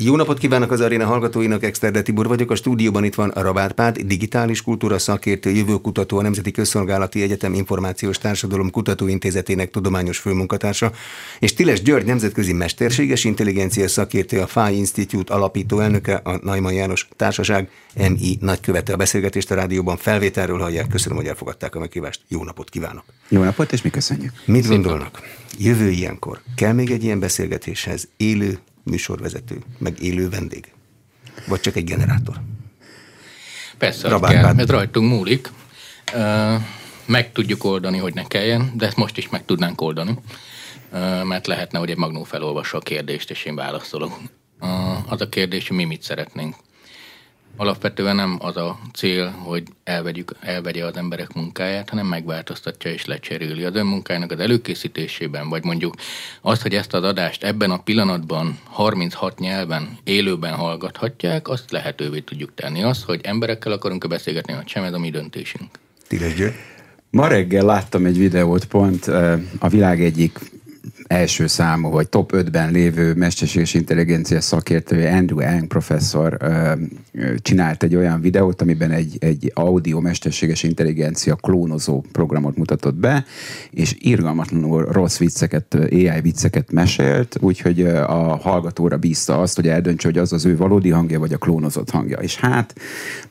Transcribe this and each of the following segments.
Jó napot kívánok az aréna hallgatóinak, Exterde Tibor vagyok. A stúdióban itt van a Rabát digitális kultúra szakértő, jövőkutató, a Nemzeti Közszolgálati Egyetem Információs Társadalom Kutatóintézetének tudományos főmunkatársa, és Tiles György nemzetközi mesterséges intelligencia szakértő, a FAI Institute alapító elnöke, a Naiman János Társaság MI nagykövete. A beszélgetést a rádióban felvételről hallják. Köszönöm, hogy elfogadták a meghívást. Jó napot kívánok! Jó napot, és mi köszönjük! Mit gondolnak? Jövő ilyenkor kell még egy ilyen beszélgetéshez élő műsorvezető, meg élő vendég? Vagy csak egy generátor? Persze, kell, ez rajtunk múlik. Meg tudjuk oldani, hogy ne kelljen, de ezt most is meg tudnánk oldani, mert lehetne, hogy egy magnó felolvassa a kérdést, és én válaszolok. Az a kérdés, hogy mi mit szeretnénk alapvetően nem az a cél, hogy elvegyük, elvegye az emberek munkáját, hanem megváltoztatja és lecseréli az önmunkájának az előkészítésében, vagy mondjuk azt, hogy ezt az adást ebben a pillanatban 36 nyelven élőben hallgathatják, azt lehetővé tudjuk tenni. Az, hogy emberekkel akarunk beszélgetni, vagy sem, ez a mi döntésünk. Ma reggel láttam egy videót pont a világ egyik első számú, vagy top 5-ben lévő mesterséges intelligencia szakértője Andrew Yang professzor csinált egy olyan videót, amiben egy, egy audio mesterséges intelligencia klónozó programot mutatott be, és irgalmatlanul rossz vicceket, AI vicceket mesélt, úgyhogy a hallgatóra bízta azt, hogy eldöntse, hogy az az ő valódi hangja, vagy a klónozott hangja. És hát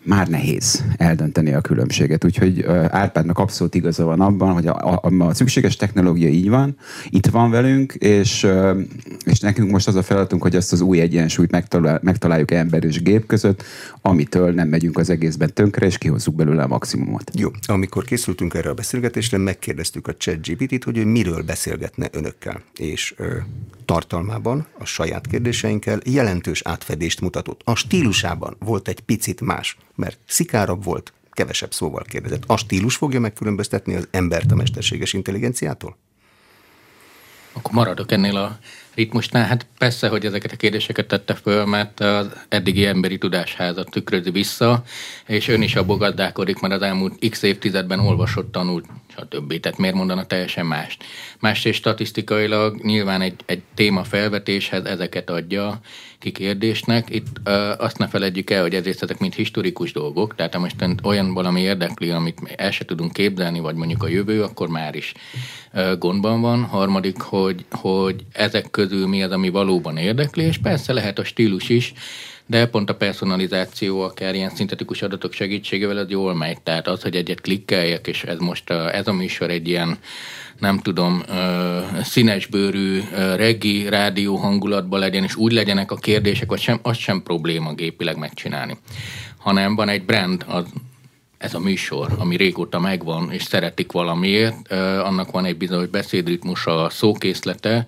már nehéz eldönteni a különbséget. Úgyhogy Árpádnak abszolút igaza van abban, hogy a, a, a szükséges technológia így van, itt van velünk, és, és nekünk most az a feladatunk, hogy ezt az új egyensúlyt megtalál, megtaláljuk ember és gép között, amitől nem megyünk az egészben tönkre, és kihozzuk belőle a maximumot. Jó, amikor készültünk erre a beszélgetésre, megkérdeztük a ChatGPT-t, hogy ő miről beszélgetne önökkel, és ö, tartalmában, a saját kérdéseinkkel jelentős átfedést mutatott. A stílusában volt egy picit más, mert szikárabb volt, kevesebb szóval kérdezett. A stílus fogja megkülönböztetni az embert a mesterséges intelligenciától? Akkor maradok ennél a ritmusnál. Hát persze, hogy ezeket a kérdéseket tette föl, mert az eddigi emberi tudásházat tükrözi vissza, és ön is abból gazdálkodik, mert az elmúlt x évtizedben olvasott, tanult, stb. Tehát miért mondana teljesen mást? Más és statisztikailag nyilván egy, egy téma felvetéshez ezeket adja ki kérdésnek. Itt ö, azt ne feledjük el, hogy ezért ezek mind historikus dolgok, tehát ha most olyan valami érdekli, amit el se tudunk képzelni, vagy mondjuk a jövő, akkor már is ö, gondban van. Harmadik, hogy, hogy ezek közül mi az, ami valóban érdekli, és persze lehet a stílus is, de pont a personalizáció, akár ilyen szintetikus adatok segítségével az jól megy. Tehát az, hogy egyet klikkeljek, és ez most a, ez a műsor egy ilyen nem tudom, színesbőrű reggi rádió hangulatban legyen, és úgy legyenek a kérdések, vagy sem, az sem probléma gépileg megcsinálni. Hanem van egy brand, az ez a műsor, ami régóta megvan, és szeretik valamiért, annak van egy bizonyos beszédritmusa, szókészlete,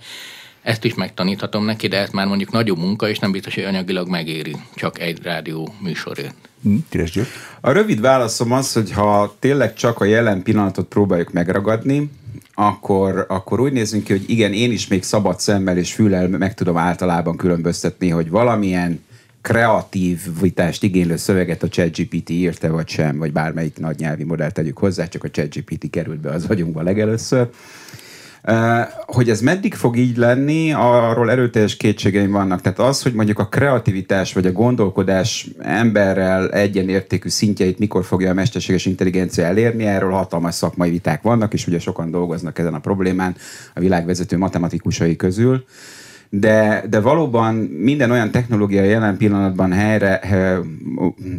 ezt is megtaníthatom neki, de ez már mondjuk nagyobb munka, és nem biztos, hogy anyagilag megéri csak egy rádió műsorért. Hm, a rövid válaszom az, hogy ha tényleg csak a jelen pillanatot próbáljuk megragadni, akkor, akkor úgy nézünk ki, hogy igen, én is még szabad szemmel és füllel meg tudom általában különböztetni, hogy valamilyen kreativitást igénylő szöveget a ChatGPT írta, vagy sem, vagy bármelyik nagy nyelvi modellt tegyük hozzá, csak a ChatGPT került be az agyunkba legelőször. Hogy ez meddig fog így lenni, arról erőteljes kétségeim vannak. Tehát az, hogy mondjuk a kreativitás vagy a gondolkodás emberrel egyenértékű szintjeit mikor fogja a mesterséges intelligencia elérni, erről hatalmas szakmai viták vannak, és ugye sokan dolgoznak ezen a problémán a világvezető matematikusai közül de, de valóban minden olyan technológia jelen pillanatban helyre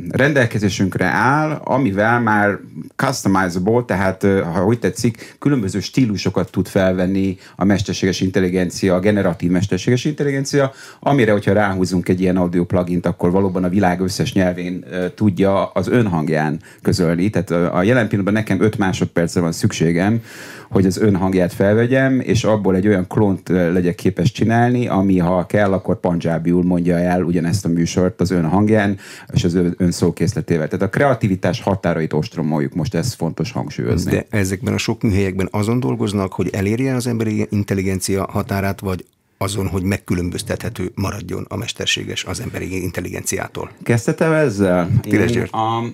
rendelkezésünkre áll, amivel már customizable, tehát ha úgy tetszik, különböző stílusokat tud felvenni a mesterséges intelligencia, a generatív mesterséges intelligencia, amire, hogyha ráhúzunk egy ilyen audio plugint, akkor valóban a világ összes nyelvén tudja az önhangján közölni. Tehát a jelen pillanatban nekem 5 másodpercre van szükségem, hogy az önhangját felvegyem, és abból egy olyan klónt legyek képes csinálni, ami ha kell, akkor panjábiul mondja el ugyanezt a műsort az ön hangján, és az ön szókészletével. Tehát a kreativitás határait ostromoljuk, most ez fontos hangsúlyozni. De ezekben a sok műhelyekben azon dolgoznak, hogy elérje az emberi intelligencia határát, vagy azon, hogy megkülönböztethető maradjon a mesterséges az emberi intelligenciától. Kezdhetem ezzel? Én, a,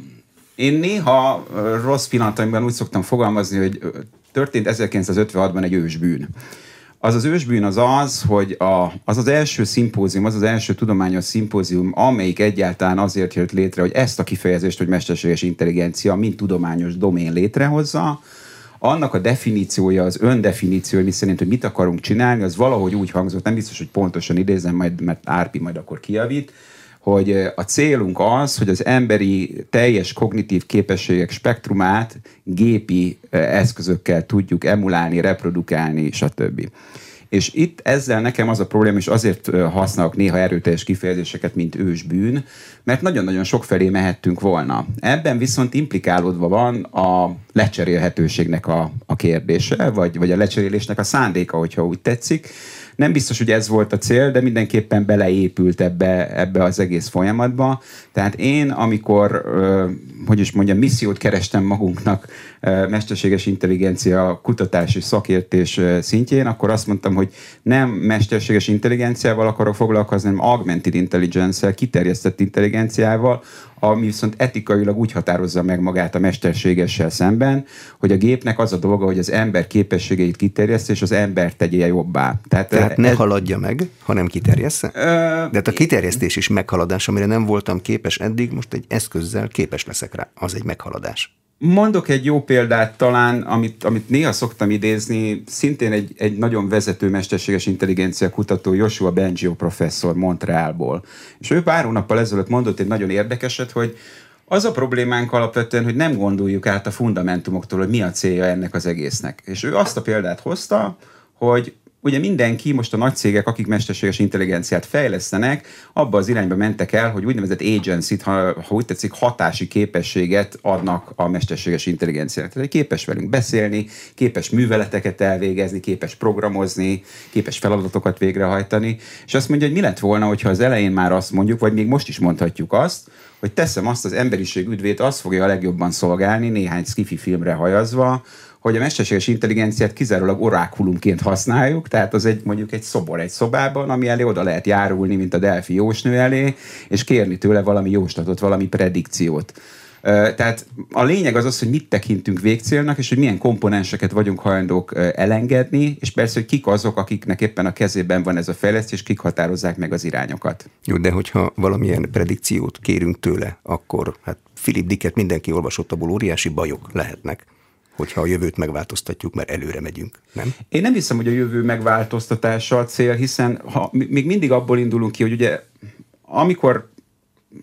én néha rossz pillanataimban úgy szoktam fogalmazni, hogy történt 1956-ban egy ősbűn. Az az ősbűn az az, hogy a, az az első szimpózium, az az első tudományos szimpózium, amelyik egyáltalán azért jött létre, hogy ezt a kifejezést, hogy mesterséges intelligencia, mint tudományos domén létrehozza, annak a definíciója, az öndefiníció, mi szerint, hogy mit akarunk csinálni, az valahogy úgy hangzott, nem biztos, hogy pontosan idézem, majd, mert Árpi majd akkor kijavít, hogy a célunk az, hogy az emberi teljes kognitív képességek spektrumát gépi eszközökkel tudjuk emulálni, reprodukálni, stb. És itt ezzel nekem az a probléma, és azért használok néha erőteljes kifejezéseket, mint ősbűn, mert nagyon-nagyon sok felé mehettünk volna. Ebben viszont implikálódva van a lecserélhetőségnek a, a kérdése, vagy, vagy a lecserélésnek a szándéka, hogyha úgy tetszik. Nem biztos, hogy ez volt a cél, de mindenképpen beleépült ebbe, ebbe az egész folyamatba. Tehát én, amikor, hogy is mondjam, missziót kerestem magunknak mesterséges intelligencia kutatási szakértés szintjén, akkor azt mondtam, hogy nem mesterséges intelligenciával akarok foglalkozni, hanem augmented intelligence-el, kiterjesztett intelligenciával, ami viszont etikailag úgy határozza meg magát a mesterségessel szemben, hogy a gépnek az a dolga, hogy az ember képességeit kiterjeszt, és az ember tegye jobbá. Tehát, Tehát ne ez... haladja meg, hanem kiterjessze? Ö... De hát a kiterjesztés is meghaladás, amire nem voltam képes eddig, most egy eszközzel képes leszek rá. Az egy meghaladás. Mondok egy jó példát talán, amit, amit néha szoktam idézni, szintén egy, egy nagyon vezető mesterséges intelligencia kutató, Joshua Bengio professzor Montrealból. És ő pár hónappal ezelőtt mondott egy nagyon érdekeset, hogy az a problémánk alapvetően, hogy nem gondoljuk át a fundamentumoktól, hogy mi a célja ennek az egésznek. És ő azt a példát hozta, hogy ugye mindenki, most a nagy cégek, akik mesterséges intelligenciát fejlesztenek, abba az irányba mentek el, hogy úgynevezett agency ha, ha úgy tetszik, hatási képességet adnak a mesterséges intelligenciának. Tehát képes velünk beszélni, képes műveleteket elvégezni, képes programozni, képes feladatokat végrehajtani, és azt mondja, hogy mi lett volna, hogyha az elején már azt mondjuk, vagy még most is mondhatjuk azt, hogy teszem azt az emberiség üdvét, az fogja a legjobban szolgálni, néhány skifi filmre hajazva, hogy a mesterséges intelligenciát kizárólag orákulumként használjuk, tehát az egy mondjuk egy szobor egy szobában, ami elé oda lehet járulni, mint a Delfi jósnő elé, és kérni tőle valami jóslatot, valami predikciót. Tehát a lényeg az az, hogy mit tekintünk végcélnak, és hogy milyen komponenseket vagyunk hajlandók elengedni, és persze, hogy kik azok, akiknek éppen a kezében van ez a fejlesztés, kik határozzák meg az irányokat. Jó, de hogyha valamilyen predikciót kérünk tőle, akkor hát Philip Dicket mindenki olvasott, abból óriási bajok lehetnek hogyha a jövőt megváltoztatjuk, mert előre megyünk, nem? Én nem hiszem, hogy a jövő megváltoztatása a cél, hiszen ha még mindig abból indulunk ki, hogy ugye amikor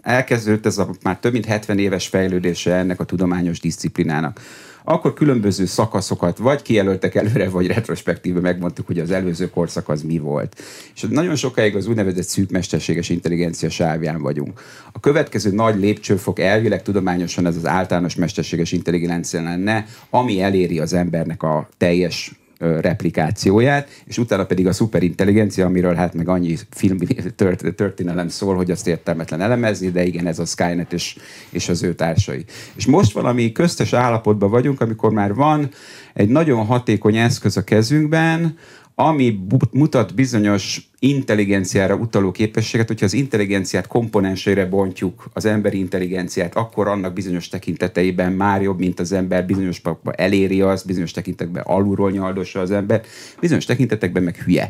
elkezdődött ez a már több mint 70 éves fejlődése ennek a tudományos disziplinának, akkor különböző szakaszokat vagy kijelöltek előre, vagy retrospektíve megmondtuk, hogy az előző korszak az mi volt. És nagyon sokáig az úgynevezett szűkmesterséges intelligencia sávján vagyunk. A következő nagy lépcsőfok elvileg tudományosan ez az általános mesterséges intelligencia lenne, ami eléri az embernek a teljes replikációját, és utána pedig a szuperintelligencia, amiről hát meg annyi film történelem szól, hogy azt értelmetlen elemezni, de igen, ez a Skynet és, és az ő társai. És most valami köztes állapotban vagyunk, amikor már van egy nagyon hatékony eszköz a kezünkben, ami mutat bizonyos intelligenciára utaló képességet, hogyha az intelligenciát komponenseire bontjuk, az emberi intelligenciát, akkor annak bizonyos tekinteteiben már jobb, mint az ember, bizonyos eléri az, bizonyos tekintetekben alulról nyaldossa az ember, bizonyos tekintetekben meg hülye.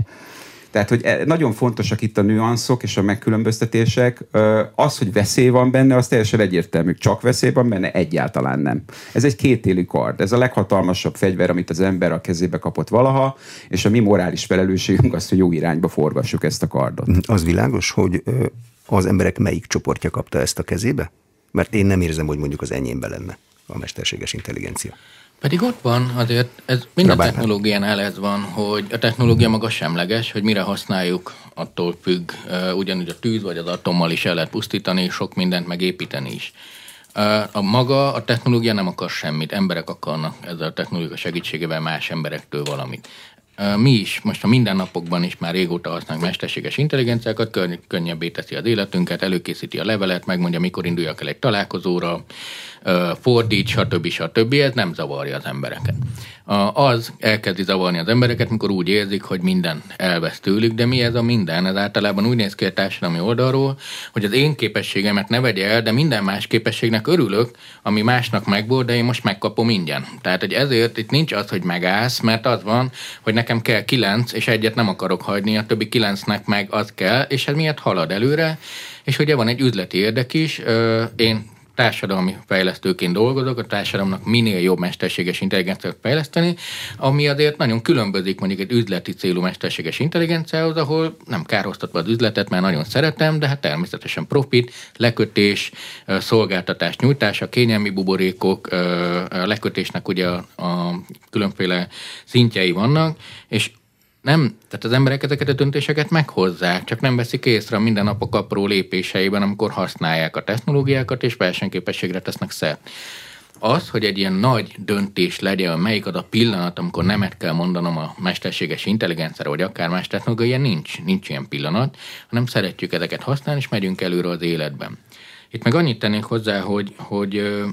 Tehát, hogy e, nagyon fontosak itt a nüanszok és a megkülönböztetések. Az, hogy veszély van benne, az teljesen egyértelmű. Csak veszély van benne, egyáltalán nem. Ez egy kétéli kard. Ez a leghatalmasabb fegyver, amit az ember a kezébe kapott valaha, és a mi morális felelősségünk az, hogy jó irányba forgassuk ezt a kardot. Az világos, hogy az emberek melyik csoportja kapta ezt a kezébe? Mert én nem érzem, hogy mondjuk az enyémben lenne a mesterséges intelligencia. Pedig ott van, azért ez minden Rabán. technológiánál ez van, hogy a technológia maga semleges, hogy mire használjuk, attól függ. Ugyanúgy a tűz vagy az atommal is el lehet pusztítani, sok mindent megépíteni is. A maga, a technológia nem akar semmit, emberek akarnak ezzel a technológia segítségével más emberektől valamit mi is most a mindennapokban is már régóta használunk mesterséges intelligenciákat, könnyebbé teszi az életünket, előkészíti a levelet, megmondja, mikor induljak el egy találkozóra, fordít, stb. stb. Ez nem zavarja az embereket. az elkezdi zavarni az embereket, mikor úgy érzik, hogy minden elvesz tőlük, de mi ez a minden? Ez általában úgy néz ki a társadalmi oldalról, hogy az én képességemet ne vegye el, de minden más képességnek örülök, ami másnak megvolt, de én most megkapom ingyen. Tehát, hogy ezért itt nincs az, hogy megállsz, mert az van, hogy nekem kell kilenc, és egyet nem akarok hagyni, a többi kilencnek meg az kell, és ez miatt halad előre, és ugye van egy üzleti érdek is, én társadalmi fejlesztőként dolgozok, a társadalomnak minél jobb mesterséges intelligenciát fejleszteni, ami azért nagyon különbözik mondjuk egy üzleti célú mesterséges intelligenciához, ahol nem kárhoztatva az üzletet, mert nagyon szeretem, de hát természetesen profit, lekötés, szolgáltatás nyújtása, kényelmi buborékok, lekötésnek ugye a, a különféle szintjei vannak, és nem, tehát az emberek ezeket a döntéseket meghozzák, csak nem veszik észre a apró lépéseiben, amikor használják a technológiákat, és versenyképességre tesznek szert. Az, hogy egy ilyen nagy döntés legyen, melyik az a pillanat, amikor nemet kell mondanom a mesterséges intelligenciára, vagy akár más technológia, nincs, nincs ilyen pillanat, hanem szeretjük ezeket használni, és megyünk előre az életben. Itt meg annyit tennék hozzá, hogy, hogy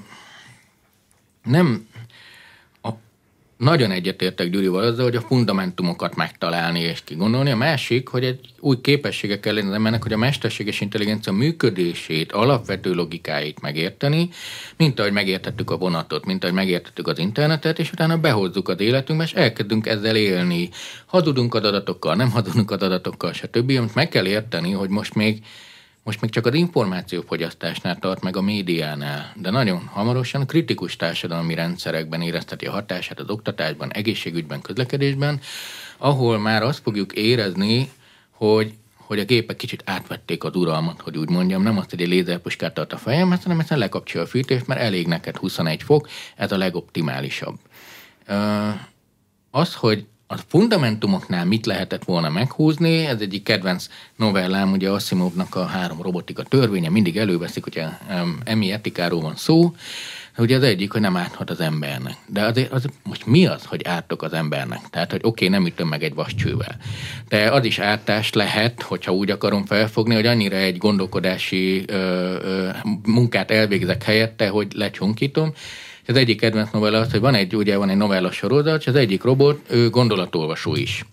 nem nagyon egyetértek Gyurival azzal, hogy a fundamentumokat megtalálni és kigondolni. A másik, hogy egy új képessége kell az embernek, hogy a mesterséges intelligencia működését, alapvető logikáit megérteni, mint ahogy megértettük a vonatot, mint ahogy megértettük az internetet, és utána behozzuk az életünkbe, és elkezdünk ezzel élni. Hazudunk az adatokkal, nem hazudunk az adatokkal, stb. Amit meg kell érteni, hogy most még most még csak az információfogyasztásnál tart meg a médiánál, de nagyon hamarosan kritikus társadalmi rendszerekben érezteti a hatását az oktatásban, egészségügyben, közlekedésben, ahol már azt fogjuk érezni, hogy hogy a gépek kicsit átvették az uralmat, hogy úgy mondjam, nem azt, hogy egy lézerpuskát tart a fejem, hanem egyszerűen lekapcsolja a fűtést, mert elég neked 21 fok, ez a legoptimálisabb. Az, hogy a fundamentumoknál mit lehetett volna meghúzni, ez egyik kedvenc novellám, ugye Asimovnak a három robotika törvénye, mindig előveszik, hogyha emi etikáról van szó, Ugye az egyik, hogy nem árthat az embernek. De azért az, most mi az, hogy ártok az embernek? Tehát, hogy oké, okay, nem ütöm meg egy vascsővel. De az is ártás lehet, hogyha úgy akarom felfogni, hogy annyira egy gondolkodási ö, ö, munkát elvégzek helyette, hogy lecsonkítom, az egyik kedvenc novella az, hogy van egy, ugye van egy novella sorozat, és az egyik robot, ő gondolatolvasó is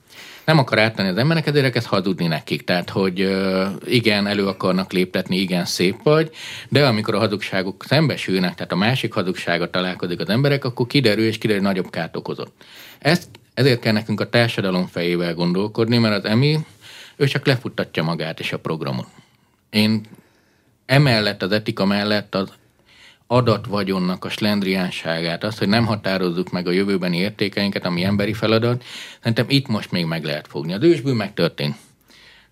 nem akar áttenni az emberek, ezért ezt hazudni nekik. Tehát, hogy igen, elő akarnak léptetni, igen, szép vagy, de amikor a hazugságok szembesülnek, tehát a másik hazugsága találkozik az emberek, akkor kiderül, és kiderül, hogy nagyobb kárt okozott. Ezt, ezért kell nekünk a társadalom fejével gondolkodni, mert az EMI, ő csak lefuttatja magát és a programot. Én emellett, az etika mellett az adatvagyonnak a slendriánságát, azt, hogy nem határozzuk meg a jövőbeni értékeinket, ami emberi feladat, szerintem itt most még meg lehet fogni. Az ősből megtörtént.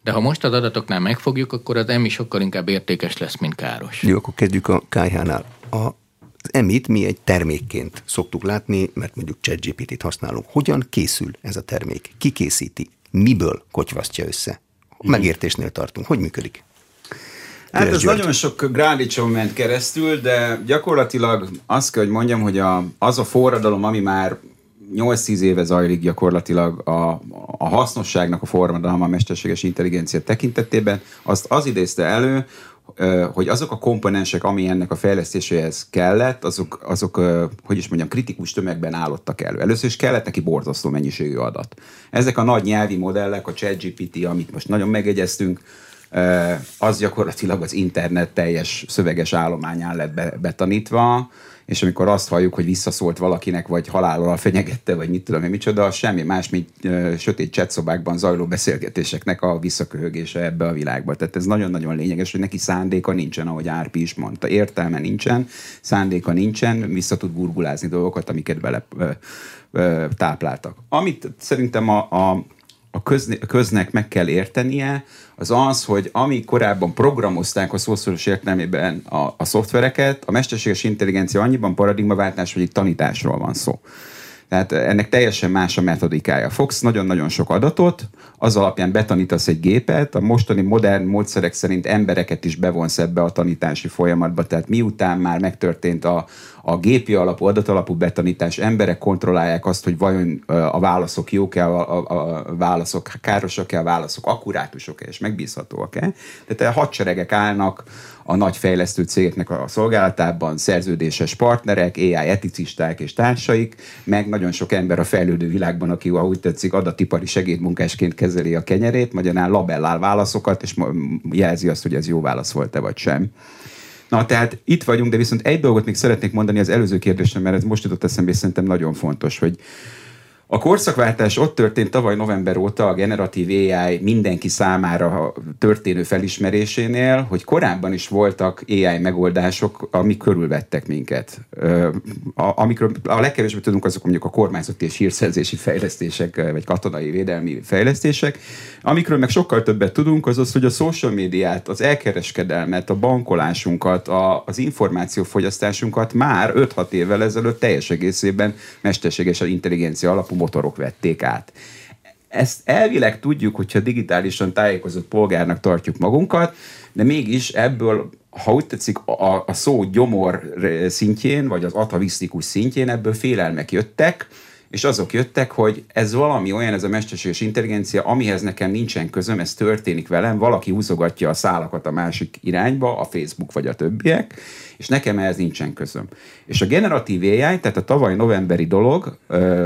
De ha most az adatoknál megfogjuk, akkor az EMI sokkal inkább értékes lesz, mint káros. Jó, akkor kezdjük a KH-nál. A, az EMI-t mi egy termékként szoktuk látni, mert mondjuk ChatGPT-t használunk. Hogyan készül ez a termék? Ki készíti? Miből kotyvasztja össze? Megértésnél tartunk. Hogy működik? Hát ez nagyon sok grádicson ment keresztül, de gyakorlatilag azt kell, hogy mondjam, hogy a, az a forradalom, ami már 8-10 éve zajlik gyakorlatilag a, a hasznosságnak a forradalom a mesterséges intelligencia tekintetében, azt az idézte elő, hogy azok a komponensek, ami ennek a fejlesztéséhez kellett, azok, azok hogy is mondjam, kritikus tömegben állottak elő. Először is kellett neki borzasztó mennyiségű adat. Ezek a nagy nyelvi modellek, a ChatGPT, amit most nagyon megegyeztünk, az gyakorlatilag az internet teljes szöveges állományán lett betanítva, és amikor azt halljuk, hogy visszaszólt valakinek, vagy halálról fenyegette, vagy mit tudom én, micsoda, semmi más, mint sötét csetszobákban zajló beszélgetéseknek a visszaköhögése ebbe a világba. Tehát ez nagyon-nagyon lényeges, hogy neki szándéka nincsen, ahogy Árpi is mondta. Értelme nincsen, szándéka nincsen, vissza tud burgulázni dolgokat, amiket bele ö, ö, tápláltak. Amit szerintem a, a a, közni, a köznek meg kell értenie, az az, hogy ami korábban programozták a szószoros értelmében a, a szoftvereket, a mesterséges intelligencia annyiban paradigmaváltás, hogy itt tanításról van szó. Tehát ennek teljesen más a metodikája. Fogsz nagyon-nagyon sok adatot, az alapján betanítasz egy gépet, a mostani modern módszerek szerint embereket is bevonsz ebbe a tanítási folyamatba, tehát miután már megtörtént a, a gépi alapú, adatalapú betanítás, emberek kontrollálják azt, hogy vajon a válaszok jók-e, a, a, a válaszok károsak-e, a válaszok akkurátusok-e és megbízhatóak-e. Tehát a hadseregek állnak a nagy fejlesztő cégeknek a szolgálatában, szerződéses partnerek, AI eticisták és társaik, meg nagyon sok ember a fejlődő világban, aki ahogy tetszik adatipari segédmunkásként kezeli a kenyerét, magyarán labellál válaszokat, és jelzi azt, hogy ez jó válasz volt-e vagy sem. Na, tehát itt vagyunk, de viszont egy dolgot még szeretnék mondani az előző kérdésre, mert ez most jutott eszembe, és szerintem nagyon fontos, hogy a korszakváltás ott történt tavaly november óta a generatív AI mindenki számára történő felismerésénél, hogy korábban is voltak AI megoldások, amik körülvettek minket. Amikről a legkevésbé tudunk, azok mondjuk a kormányzati és hírszerzési fejlesztések, vagy katonai védelmi fejlesztések. Amikről meg sokkal többet tudunk, az az, hogy a social médiát, az elkereskedelmet, a bankolásunkat, a, az információfogyasztásunkat már 5-6 évvel ezelőtt teljes egészében mesterséges intelligencia alapú motorok vették át. Ezt elvileg tudjuk, hogyha digitálisan tájékozott polgárnak tartjuk magunkat, de mégis ebből, ha úgy tetszik, a, a szó gyomor szintjén, vagy az atavisztikus szintjén ebből félelmek jöttek, és azok jöttek, hogy ez valami olyan, ez a mesterséges intelligencia, amihez nekem nincsen közöm, ez történik velem, valaki húzogatja a szálakat a másik irányba, a Facebook vagy a többiek, és nekem ehhez nincsen közöm. És a generatív AI, tehát a tavaly novemberi dolog,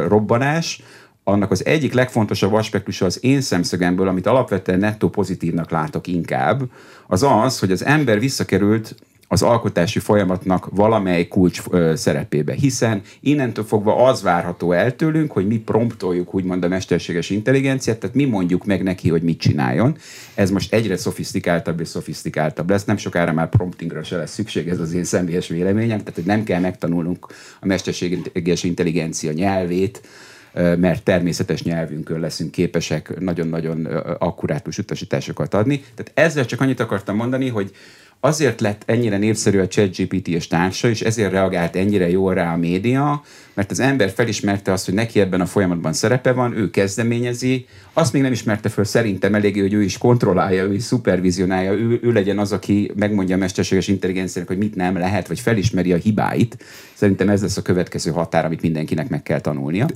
robbanás, annak az egyik legfontosabb aspektusa az én szemszögemből, amit alapvetően nettó pozitívnak látok inkább, az az, hogy az ember visszakerült az alkotási folyamatnak valamely kulcs ö, szerepébe. Hiszen innentől fogva az várható el tőlünk, hogy mi promptoljuk úgymond a mesterséges intelligenciát, tehát mi mondjuk meg neki, hogy mit csináljon. Ez most egyre szofisztikáltabb és szofisztikáltabb lesz, nem sokára már promptingra se lesz szükség, ez az én személyes véleményem, tehát hogy nem kell megtanulnunk a mesterséges intelligencia nyelvét, mert természetes nyelvünkön leszünk képesek nagyon-nagyon akkurátus utasításokat adni. Tehát ezzel csak annyit akartam mondani, hogy azért lett ennyire népszerű a ChatGPT és társa, és ezért reagált ennyire jól rá a média, mert az ember felismerte azt, hogy neki ebben a folyamatban szerepe van, ő kezdeményezi, azt még nem ismerte föl szerintem eléggé, hogy ő is kontrollálja, ő is szupervizionálja, ő, ő legyen az, aki megmondja a mesterséges intelligenciának, hogy mit nem lehet, vagy felismeri a hibáit. Szerintem ez lesz a következő határ, amit mindenkinek meg kell tanulnia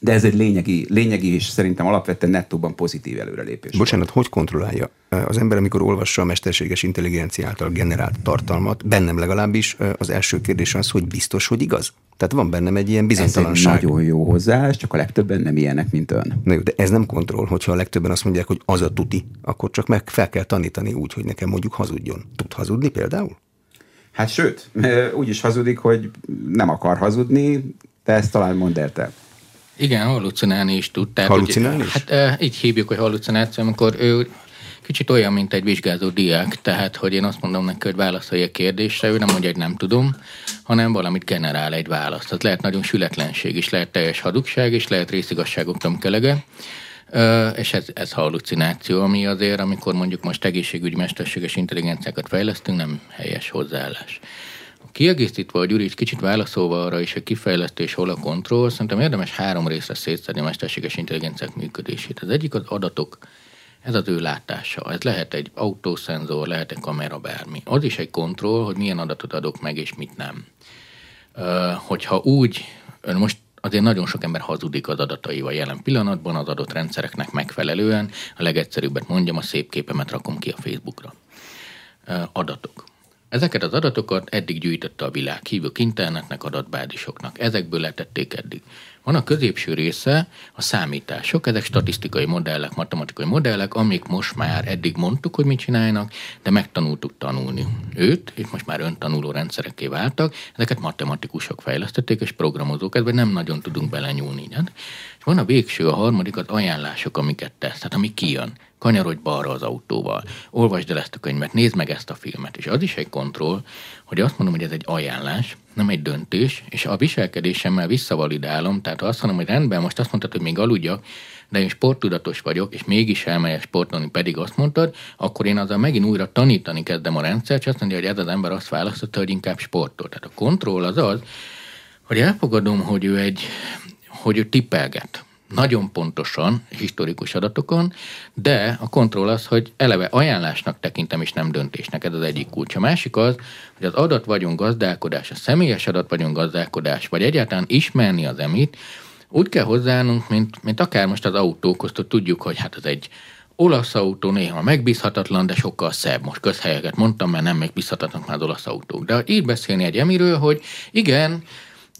de ez egy lényegi, lényegi és szerintem alapvetően nettóban pozitív előrelépés. Bocsánat, hogy kontrollálja az ember, amikor olvassa a mesterséges intelligencia által generált tartalmat? Bennem legalábbis az első kérdés az, hogy biztos, hogy igaz? Tehát van bennem egy ilyen bizonytalanság. Ez egy nagyon jó hozzáállás, csak a legtöbben nem ilyenek, mint ön. Na jó, de ez nem kontroll, hogyha a legtöbben azt mondják, hogy az a tuti, akkor csak meg fel kell tanítani úgy, hogy nekem mondjuk hazudjon. Tud hazudni például? Hát sőt, úgy is hazudik, hogy nem akar hazudni, de ezt talán mondd el. Igen, hallucinálni is tud. Tehát, hallucinálni hogy, is? Hát így hívjuk, hogy hallucináció, amikor ő kicsit olyan, mint egy vizsgázó diák, tehát, hogy én azt mondom neki, hogy válaszolj a kérdésre, ő nem mondja, hogy nem tudom, hanem valamit generál egy választ. Tehát lehet nagyon sületlenség is, lehet teljes hadugság is, lehet részigasságok tömkelege, és ez, ez hallucináció, ami azért, amikor mondjuk most egészségügyi mesterséges intelligenciákat fejlesztünk, nem helyes hozzáállás. Kiegészítve a Gyuri, kicsit válaszolva arra is, hogy kifejlesztő és hol a kontroll, szerintem érdemes három részre szétszedni a mesterséges intelligenciák működését. Az egyik az adatok, ez az ő látása. Ez lehet egy autószenzor, lehet egy kamera, bármi. Az is egy kontroll, hogy milyen adatot adok meg, és mit nem. Hogyha úgy, most azért nagyon sok ember hazudik az adataival jelen pillanatban, az adott rendszereknek megfelelően. A legegyszerűbbet mondjam, a szép képemet rakom ki a Facebookra. Adatok. Ezeket az adatokat eddig gyűjtötte a világ, hívjuk internetnek, adatbázisoknak. Ezekből letették eddig. Van a középső része a számítások, ezek statisztikai modellek, matematikai modellek, amik most már eddig mondtuk, hogy mit csinálnak, de megtanultuk tanulni őt, és most már öntanuló rendszerekké váltak, ezeket matematikusok fejlesztették, és programozók, ebben nem nagyon tudunk belenyúlni. És van a végső, a harmadik, az ajánlások, amiket tesz, tehát ami kijön. Kanyarodj balra az autóval, olvasd el ezt a könyvet, nézd meg ezt a filmet. És az is egy kontroll, hogy azt mondom, hogy ez egy ajánlás, nem egy döntés, és a viselkedésemmel visszavalidálom, tehát azt mondom, hogy rendben, most azt mondtad, hogy még aludjak, de én sporttudatos vagyok, és mégis elmegyek sportolni, pedig azt mondtad, akkor én azzal megint újra tanítani kezdem a rendszert, és azt mondja, hogy ez az ember azt választotta, hogy inkább sportol. Tehát a kontroll az az, hogy elfogadom, hogy ő egy, hogy ő tippelget nagyon pontosan historikus adatokon, de a kontroll az, hogy eleve ajánlásnak tekintem, és nem döntésnek, ez az egyik kulcs. A másik az, hogy az adat vagyunk gazdálkodás, a személyes adat vagyunk gazdálkodás, vagy egyáltalán ismerni az emit, úgy kell hozzáállnunk, mint, mint akár most az autókhoz, tudjuk, hogy hát ez egy olasz autó néha megbízhatatlan, de sokkal szebb. Most közhelyeket mondtam, mert nem megbízhatatlan már az olasz autók. De így beszélni egy emiről, hogy igen,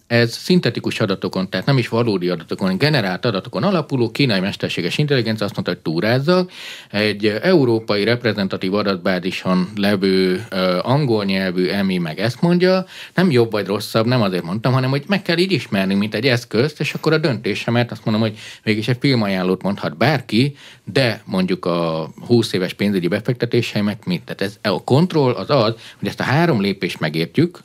ez szintetikus adatokon, tehát nem is valódi adatokon, generált adatokon alapuló kínai mesterséges intelligencia azt mondta, hogy túrázzak. Egy európai reprezentatív adatbázison levő uh, angol nyelvű EMI meg ezt mondja, nem jobb vagy rosszabb, nem azért mondtam, hanem hogy meg kell így ismerni, mint egy eszközt, és akkor a döntésemet azt mondom, hogy mégis egy filmajánlót mondhat bárki, de mondjuk a 20 éves pénzügyi befektetéseimet mit? Tehát ez a kontroll az az, hogy ezt a három lépést megértjük,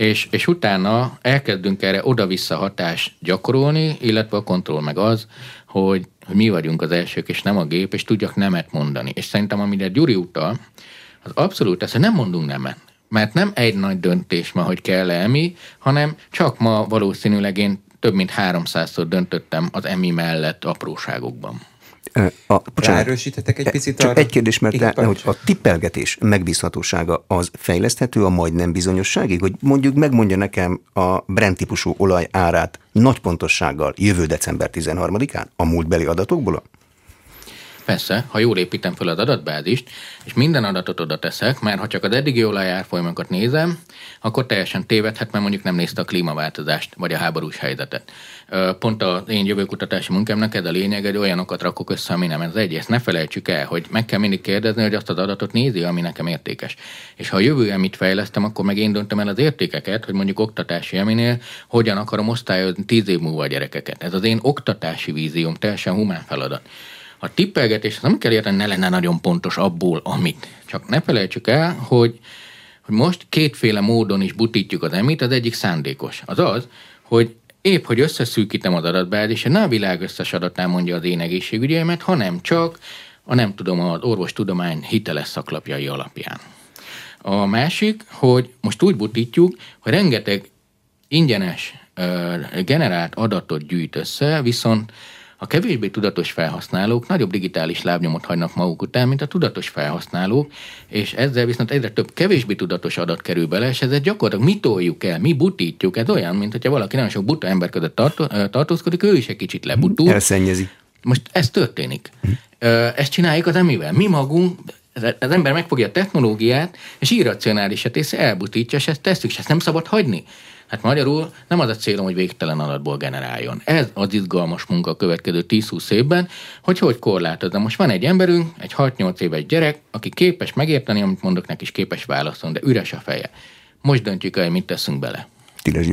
és, és utána elkezdünk erre oda-vissza hatást gyakorolni, illetve a kontroll meg az, hogy, hogy mi vagyunk az elsők, és nem a gép, és tudjak nemet mondani. És szerintem, amire Gyuri utal, az abszolút ez, hogy nem mondunk nemet. Mert nem egy nagy döntés ma, hogy kell-e emi, hanem csak ma valószínűleg én több mint 300-szor döntöttem az emi mellett apróságokban. A, Ráerősíthetek egy picit Csak arra? egy kérdés, mert te, hogy a tippelgetés megbízhatósága az fejleszthető a majdnem bizonyosságig, hogy mondjuk megmondja nekem a Brent típusú olaj árát nagy pontossággal jövő december 13-án a múltbeli adatokból? Persze, ha jól építem fel az adatbázist, és minden adatot oda teszek, mert ha csak az eddigi olajárfolyamokat nézem, akkor teljesen tévedhet, mert mondjuk nem nézte a klímaváltozást, vagy a háborús helyzetet. Pont az én jövőkutatási munkámnak ez a lényeg, hogy olyanokat rakok össze, ami nem ez egy. Ezt ne felejtsük el, hogy meg kell mindig kérdezni, hogy azt az adatot nézi, ami nekem értékes. És ha a jövő amit fejlesztem, akkor meg én döntöm el az értékeket, hogy mondjuk oktatási eminél hogyan akarom osztályozni tíz év múlva a gyerekeket. Ez az én oktatási vízióm, teljesen humán feladat. A tippelgetés nem kell érteni, ne lenne nagyon pontos abból, amit. Csak ne felejtsük el, hogy, hogy most kétféle módon is butítjuk az emit, az egyik szándékos. Az az, hogy épp, hogy összeszűkítem az adatbázis, ne a világ összes adatán mondja az én egészségügyemet, hanem csak a nem tudom, az orvostudomány hiteles szaklapjai alapján. A másik, hogy most úgy butítjuk, hogy rengeteg ingyenes generált adatot gyűjt össze, viszont a kevésbé tudatos felhasználók nagyobb digitális lábnyomot hagynak maguk után, mint a tudatos felhasználók, és ezzel viszont egyre több kevésbé tudatos adat kerül bele, és ezzel gyakorlatilag mi toljuk el, mi butítjuk. Ez olyan, mint hogyha valaki nagyon sok buta ember között tartó, tartózkodik, ő is egy kicsit lebutul. Elszennyezi. Most ez történik. Ezt csináljuk az emivel. Mi magunk, az ember megfogja a technológiát, és irracionálisat és elbutítja, és ezt tesszük, és ezt nem szabad hagyni. Hát magyarul nem az a célom, hogy végtelen adatból generáljon. Ez az izgalmas munka a következő 10-20 évben, hogy hogy korlátozom. Most van egy emberünk, egy 6-8 éves gyerek, aki képes megérteni, amit mondok neki, is képes válaszolni, de üres a feje. Most döntjük el, mit teszünk bele. Tiles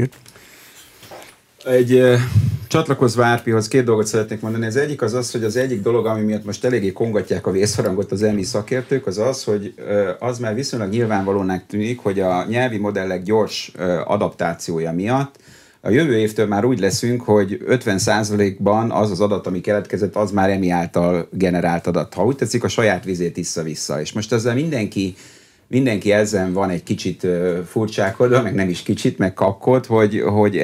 egy uh, csatlakozva Árpihoz két dolgot szeretnék mondani. Az egyik az az, hogy az egyik dolog, ami miatt most eléggé kongatják a vészharangot az EMI szakértők, az az, hogy az már viszonylag nyilvánvalónak tűnik, hogy a nyelvi modellek gyors adaptációja miatt a jövő évtől már úgy leszünk, hogy 50%-ban az az adat, ami keletkezett, az már EMI által generált adat. Ha úgy tetszik, a saját vizét issza vissza. És most ezzel mindenki mindenki ezen van egy kicsit furcsákodva, meg nem is kicsit, meg kakkod, hogy, hogy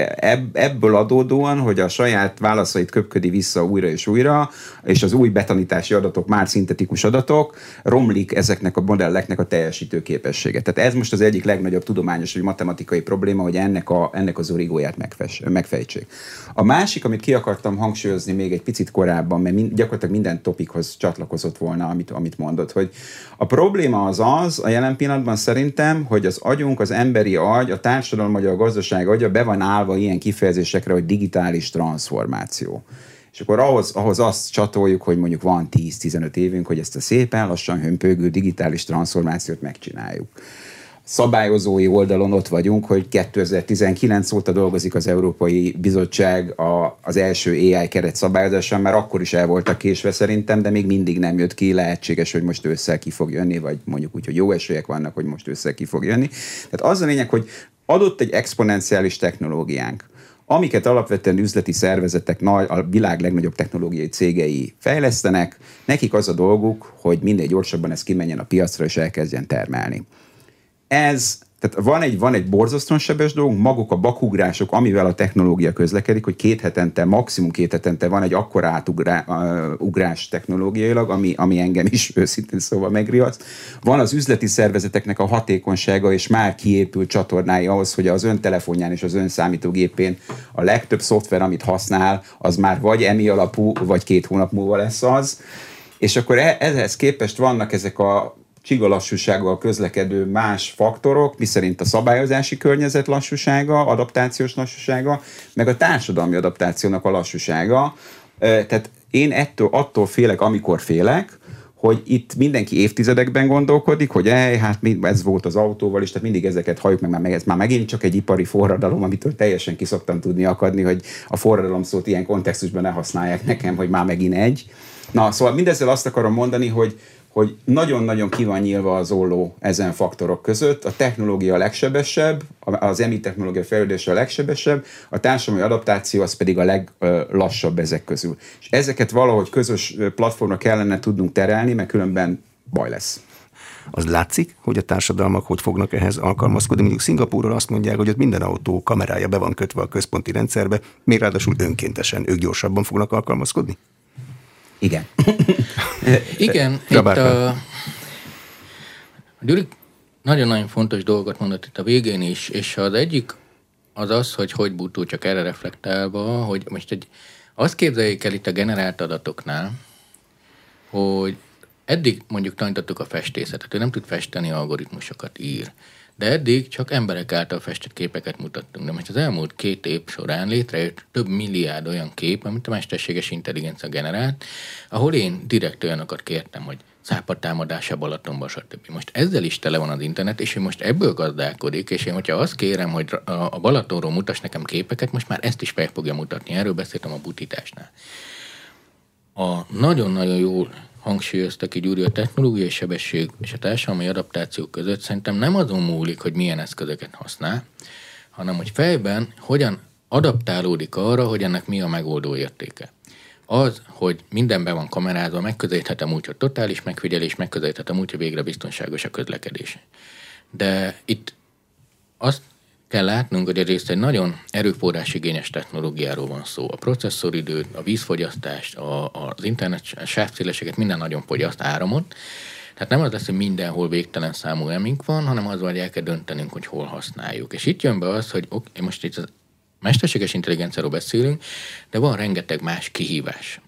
ebből adódóan, hogy a saját válaszait köpködi vissza újra és újra, és az új betanítási adatok már szintetikus adatok, romlik ezeknek a modelleknek a teljesítő képessége. Tehát ez most az egyik legnagyobb tudományos vagy matematikai probléma, hogy ennek, a, ennek az origóját megfejtsék. A másik, amit ki akartam hangsúlyozni még egy picit korábban, mert mind, gyakorlatilag minden topikhoz csatlakozott volna, amit, amit mondott, hogy a probléma az az, a jelen pillanatban szerintem, hogy az agyunk, az emberi agy, a társadalom vagy a gazdaság agya be van állva ilyen kifejezésekre, hogy digitális transformáció. És akkor ahhoz, ahhoz azt csatoljuk, hogy mondjuk van 10-15 évünk, hogy ezt a szépen lassan hömpögő digitális transformációt megcsináljuk szabályozói oldalon ott vagyunk, hogy 2019 óta dolgozik az Európai Bizottság a, az első AI keret szabályozáson, mert akkor is el voltak késve szerintem, de még mindig nem jött ki, lehetséges, hogy most ősszel ki fog jönni, vagy mondjuk úgy, hogy jó esélyek vannak, hogy most ősszel ki fog jönni. Tehát az a lényeg, hogy adott egy exponenciális technológiánk, amiket alapvetően üzleti szervezetek, a világ legnagyobb technológiai cégei fejlesztenek, nekik az a dolguk, hogy minél gyorsabban ez kimenjen a piacra és elkezdjen termelni ez, tehát van egy, van egy borzasztóan sebes dolog, maguk a bakugrások, amivel a technológia közlekedik, hogy két hetente, maximum két hetente van egy akkora átugrás technológiailag, ami, ami engem is őszintén szóval megriaszt. Van az üzleti szervezeteknek a hatékonysága, és már kiépült csatornái ahhoz, hogy az ön telefonján és az ön számítógépén a legtöbb szoftver, amit használ, az már vagy emi alapú, vagy két hónap múlva lesz az és akkor e, ehhez képest vannak ezek a csigalassúsággal közlekedő más faktorok, miszerint a szabályozási környezet lassúsága, adaptációs lassúsága, meg a társadalmi adaptációnak a lassúsága. Tehát én ettől, attól félek, amikor félek, hogy itt mindenki évtizedekben gondolkodik, hogy ej, hát ez volt az autóval is, tehát mindig ezeket halljuk meg, már, ez már megint csak egy ipari forradalom, amitől teljesen kiszoktam tudni akadni, hogy a forradalom szót ilyen kontextusban ne használják nekem, hogy már megint egy. Na, szóval mindezzel azt akarom mondani, hogy, hogy nagyon-nagyon ki van nyílva az olló ezen faktorok között. A technológia a legsebesebb, az EMI technológia fejlődése a legsebesebb, a társadalmi adaptáció az pedig a leglassabb ezek közül. És ezeket valahogy közös platformra kellene tudnunk terelni, mert különben baj lesz. Az látszik, hogy a társadalmak hogy fognak ehhez alkalmazkodni. Mondjuk Szingapúrról azt mondják, hogy ott minden autó kamerája be van kötve a központi rendszerbe, még ráadásul önkéntesen ők gyorsabban fognak alkalmazkodni? Igen. Igen, itt a... Gyuri nagyon-nagyon fontos dolgot mondott itt a végén is, és az egyik az az, hogy hogy bútó csak erre reflektálva, hogy most egy, azt képzeljék el itt a generált adatoknál, hogy eddig mondjuk tanítottuk a festészetet, ő nem tud festeni, algoritmusokat ír. De eddig csak emberek által festett képeket mutattunk. De most az elmúlt két év során létrejött több milliárd olyan kép, amit a mesterséges intelligencia generált, ahol én direkt olyanokat kértem, hogy szápa támadása Balatonban, stb. Most ezzel is tele van az internet, és ő most ebből gazdálkodik, és én, hogyha azt kérem, hogy a Balatonról mutass nekem képeket, most már ezt is fel fogja mutatni. Erről beszéltem a butításnál. A nagyon-nagyon jó hangsúlyozta ki Gyuri a technológiai sebesség és a társadalmi adaptáció között szerintem nem azon múlik, hogy milyen eszközöket használ, hanem hogy fejben hogyan adaptálódik arra, hogy ennek mi a megoldó értéke. Az, hogy mindenben van kamerázva, megközelíthetem úgy, hogy totális megfigyelés, megközelíthetem úgy, hogy végre biztonságos a közlekedés. De itt azt kell látnunk, hogy egyrészt egy nagyon erőforrásigényes technológiáról van szó. A processzoridőt, a vízfogyasztást, a, az internet sávszélességet minden nagyon fogyaszt áramot. Tehát nem az lesz, hogy mindenhol végtelen számú emink van, hanem az, hogy el kell döntenünk, hogy hol használjuk. És itt jön be az, hogy oké, most itt a mesterséges intelligenciáról beszélünk, de van rengeteg más kihívás.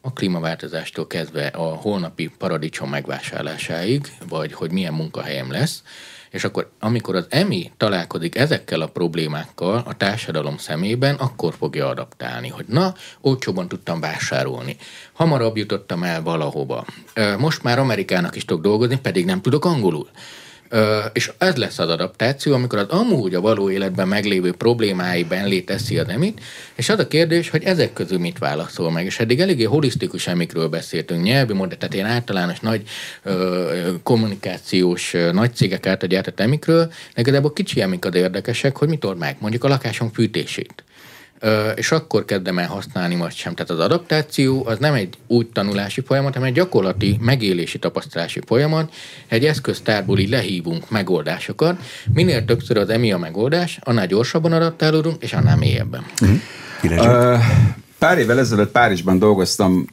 A klímaváltozástól kezdve a holnapi paradicsom megvásárlásáig, vagy hogy milyen munkahelyem lesz, és akkor amikor az EMI találkozik ezekkel a problémákkal a társadalom szemében, akkor fogja adaptálni, hogy na, olcsóban tudtam vásárolni, hamarabb jutottam el valahova. Most már Amerikának is tudok dolgozni, pedig nem tudok angolul. És ez lesz az adaptáció, amikor az amúgy a való életben meglévő problémái benlé teszi az és az a kérdés, hogy ezek közül mit válaszol meg. És eddig eléggé holisztikus emikről beszéltünk, nyelvi modell, tehát én általános nagy ö, kommunikációs ö, nagy cégek által gyártott emikről, de igazából kicsi emik az érdekesek, hogy mit old mondjuk a lakásom fűtését és akkor kezdem el használni, vagy sem. Tehát az adaptáció az nem egy úgy tanulási folyamat, hanem egy gyakorlati megélési tapasztalási folyamat. Egy eszköztárból így lehívunk megoldásokat. Minél többször az emi a megoldás, annál gyorsabban adaptálódunk, és annál mélyebben. Uh, pár évvel ezelőtt Párizsban dolgoztam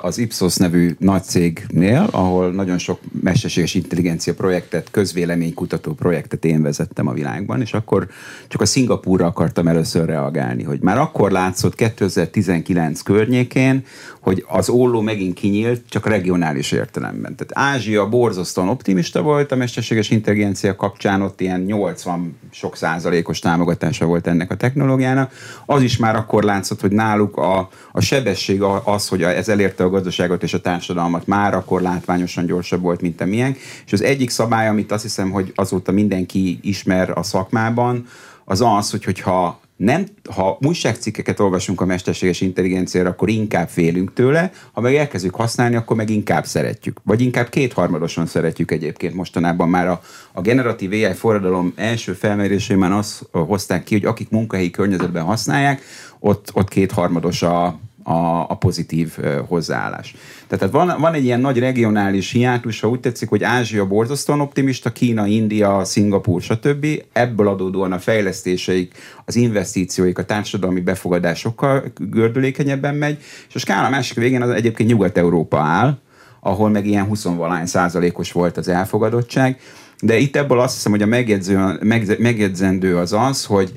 az Ipsos nevű nagy cégnél, ahol nagyon sok mesterséges intelligencia projektet, közvéleménykutató projektet én vezettem a világban, és akkor csak a Szingapúra akartam először reagálni, hogy már akkor látszott 2019 környékén, hogy az olló megint kinyílt, csak regionális értelemben. Tehát Ázsia borzasztóan optimista volt a mesterséges intelligencia kapcsán, ott ilyen 80 sok százalékos támogatása volt ennek a technológiának. Az is már akkor látszott, hogy náluk a, a sebesség az, hogy ez elérte a gazdaságot és a társadalmat, már akkor látványosan gyorsabb volt, mint a miénk. És az egyik szabály, amit azt hiszem, hogy azóta mindenki ismer a szakmában, az az, hogy hogyha nem, ha újságcikkeket olvasunk a mesterséges intelligenciára, akkor inkább félünk tőle, ha meg elkezdjük használni, akkor meg inkább szeretjük. Vagy inkább kétharmadosan szeretjük egyébként mostanában már a, a generatív AI forradalom első felmérésében azt hozták ki, hogy akik munkahelyi környezetben használják, ott, ott kétharmados a, a, a pozitív hozzáállás. Tehát van, van egy ilyen nagy regionális hiátus, ha úgy tetszik, hogy Ázsia borzasztóan optimista, Kína, India, Szingapúr, stb. Ebből adódóan a fejlesztéseik, az investícióik, a társadalmi befogadás sokkal gördülékenyebben megy, és a skála másik végén az egyébként Nyugat-Európa áll, ahol meg ilyen 20 százalékos volt az elfogadottság, de itt ebből azt hiszem, hogy a megjegyző, megjegyzendő az az, hogy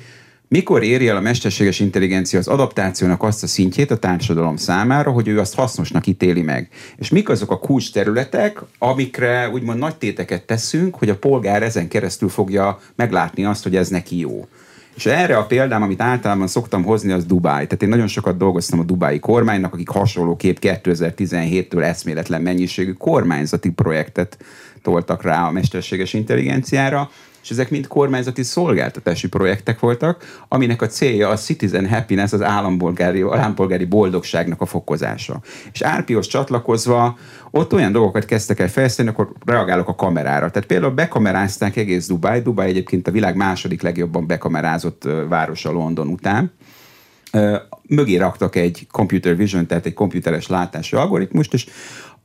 mikor éri el a mesterséges intelligencia az adaptációnak azt a szintjét a társadalom számára, hogy ő azt hasznosnak ítéli meg? És mik azok a kulcs területek, amikre úgymond nagy téteket teszünk, hogy a polgár ezen keresztül fogja meglátni azt, hogy ez neki jó? És erre a példám, amit általában szoktam hozni, az Dubáj. Tehát én nagyon sokat dolgoztam a dubái kormánynak, akik hasonlóképp 2017-től eszméletlen mennyiségű kormányzati projektet toltak rá a mesterséges intelligenciára, és ezek mind kormányzati szolgáltatási projektek voltak, aminek a célja a citizen happiness, az állampolgári, állampolgári boldogságnak a fokozása. És Árpihoz csatlakozva ott olyan dolgokat kezdtek el fejleszteni, akkor reagálok a kamerára. Tehát például bekamerázták egész Dubai. Dubai egyébként a világ második legjobban bekamerázott városa London után mögé raktak egy computer vision, tehát egy komputeres látású algoritmust, és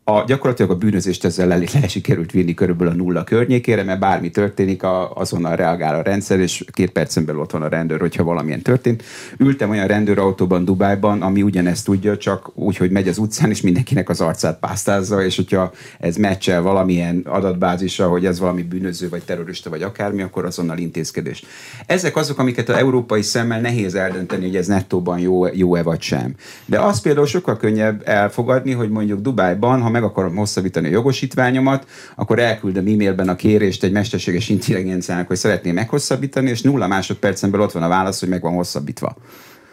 a, gyakorlatilag a bűnözést ezzel le, le sikerült vinni körülbelül a nulla környékére, mert bármi történik, a, azonnal reagál a rendszer, és két percen belül ott van a rendőr, hogyha valamilyen történt. Ültem olyan rendőrautóban Dubájban, ami ugyanezt tudja, csak úgy, hogy megy az utcán, és mindenkinek az arcát pásztázza, és hogyha ez meccsel valamilyen adatbázisra, hogy ez valami bűnöző, vagy terrorista, vagy akármi, akkor azonnal intézkedés. Ezek azok, amiket a európai szemmel nehéz eldönteni, hogy ez nettóban jó, jó-e vagy sem. De az például sokkal könnyebb elfogadni, hogy mondjuk Dubájban, ha meg akarom hosszabbítani a jogosítványomat, akkor elküldöm e-mailben a kérést egy mesterséges intelligenciának, hogy szeretném meghosszabbítani, és nulla másodpercen belül ott van a válasz, hogy meg van hosszabbítva.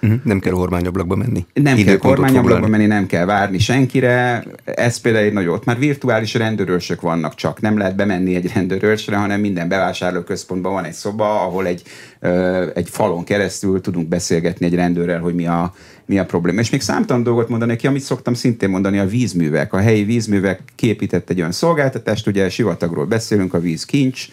Uh-huh. Nem kell kormányablakba menni. Nem kell kormányablakba menni, nem kell várni senkire. Ez például egy nagy ott. Már virtuális rendőrőrsök vannak csak. Nem lehet bemenni egy rendőrőrsre, hanem minden bevásárlóközpontban van egy szoba, ahol egy, ö, egy falon keresztül tudunk beszélgetni egy rendőrrel, hogy mi a, mi a probléma. És még számtalan dolgot mondani ki, amit szoktam szintén mondani, a vízművek. A helyi vízművek képített egy olyan szolgáltatást, ugye sivatagról beszélünk, a víz kincs,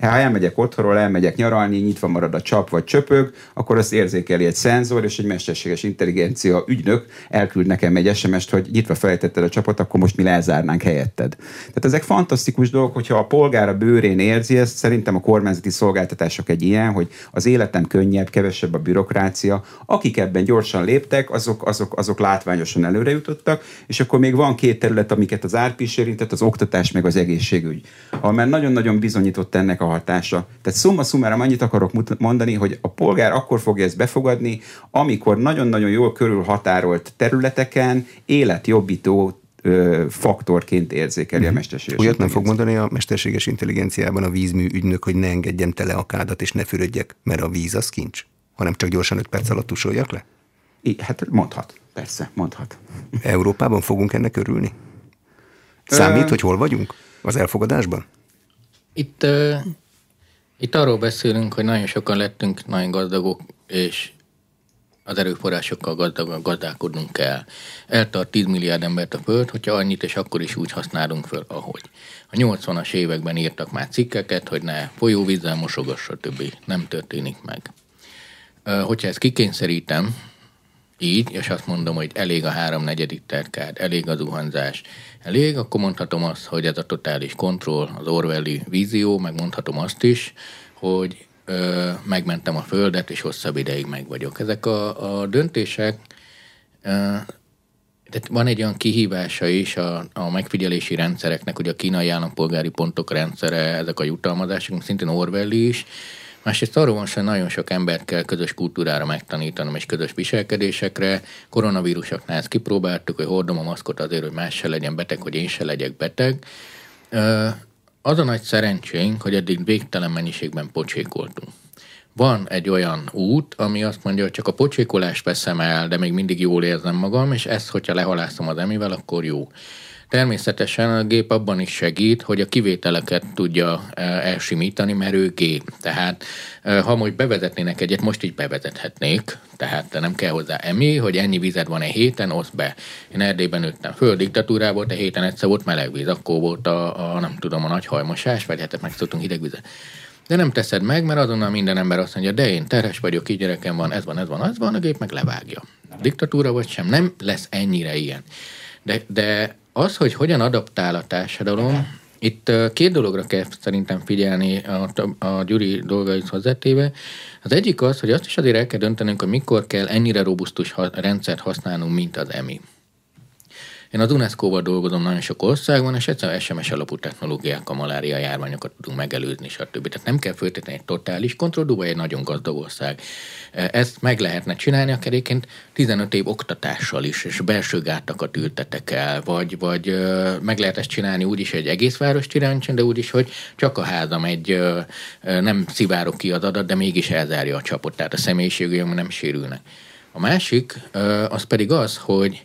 ha elmegyek otthonról, elmegyek nyaralni, nyitva marad a csap vagy csöpög, akkor azt érzékeli egy szenzor, és egy mesterséges intelligencia ügynök elküld nekem egy SMS-t, hogy nyitva felejtetted a csapot, akkor most mi lezárnánk helyetted. Tehát ezek fantasztikus dolgok, hogyha a polgár a bőrén érzi ezt, szerintem a kormányzati szolgáltatások egy ilyen, hogy az életem könnyebb, kevesebb a bürokrácia. Akik ebben gyorsan léptek, azok, azok, azok látványosan előre jutottak, és akkor még van két terület, amiket az árpis érintett, az oktatás meg az egészségügy. Már nagyon-nagyon bizonyított ennek a a hatása. Tehát szumma szumára annyit akarok mondani, hogy a polgár akkor fogja ezt befogadni, amikor nagyon-nagyon jól körülhatárolt területeken életjobbító faktorként érzékeli uh-huh. a mhm. mesterséges Olyat nem fog mondani a mesterséges intelligenciában a vízmű ügynök, hogy ne engedjem tele a kádat és ne fürödjek, mert a víz az kincs, hanem csak gyorsan 5 perc alatt tusoljak le? I, hát mondhat, persze, mondhat. Európában fogunk ennek örülni? Számít, hogy hol vagyunk az elfogadásban? Itt, uh, itt arról beszélünk, hogy nagyon sokan lettünk nagyon gazdagok, és az erőforrásokkal gazdag, gazdálkodnunk kell. Eltart 10 milliárd embert a Föld, hogyha annyit, és akkor is úgy használunk föl, ahogy. A 80-as években írtak már cikkeket, hogy ne folyóvízzel mosogass, stb. Nem történik meg. Hogyha ezt kikényszerítem, így, és azt mondom, hogy elég a háromnegyedik terkád, elég a zuhanzás, elég, akkor mondhatom azt, hogy ez a totális kontroll, az Orwelli vízió, meg mondhatom azt is, hogy ö, megmentem a Földet, és hosszabb ideig meg vagyok. Ezek a, a döntések, ö, tehát van egy olyan kihívása is a, a megfigyelési rendszereknek, hogy a kínai állampolgári pontok rendszere, ezek a jutalmazások, szintén Orwelli is, Másrészt arról van, hogy nagyon sok embert kell közös kultúrára megtanítanom és közös viselkedésekre. Koronavírusoknál ezt kipróbáltuk, hogy hordom a maszkot azért, hogy más se legyen beteg, hogy én se legyek beteg. Az a nagy szerencsénk, hogy eddig végtelen mennyiségben pocsékoltunk. Van egy olyan út, ami azt mondja, hogy csak a pocsékolást veszem el, de még mindig jól érzem magam, és ezt, hogyha lehalászom az emivel, akkor jó. Természetesen a gép abban is segít, hogy a kivételeket tudja e, elsimítani, mert ő gép. Tehát e, ha most bevezetnének egyet, most így bevezethetnék, tehát nem kell hozzá emi, hogy ennyi vized van egy héten, osz be. Én Erdélyben nőttem föl, diktatúrá volt, a héten egyszer volt meleg víz, akkor volt a, a nem tudom, a nagy hajmosás, vagy hát megszoktunk hideg vizet. De nem teszed meg, mert azonnal minden ember azt mondja, de én terhes vagyok, így gyerekem van, ez van, ez van, az van, a gép meg levágja. Diktatúra vagy sem, nem lesz ennyire ilyen. De, de az, hogy hogyan adaptál a társadalom, itt két dologra kell szerintem figyelni a, a Gyuri dolgait hozzátéve. Az egyik az, hogy azt is azért el kell döntenünk, hogy mikor kell ennyire robusztus rendszert használnunk, mint az EMI. Én az UNESCO-val dolgozom nagyon sok országban, és egyszerűen SMS alapú technológiákkal malária járványokat tudunk megelőzni, stb. Tehát nem kell föltétlenül egy totális kontroll, vagy egy nagyon gazdag ország. Ezt meg lehetne csinálni, akár egyébként 15 év oktatással is, és belső gátakat ültetek el, vagy, vagy meg lehet ezt csinálni úgy is, hogy egész város csinálni, de úgy is, hogy csak a házam egy nem szivárok ki az adat, de mégis elzárja a csapot, tehát a személyiségűek nem sérülnek. A másik az pedig az, hogy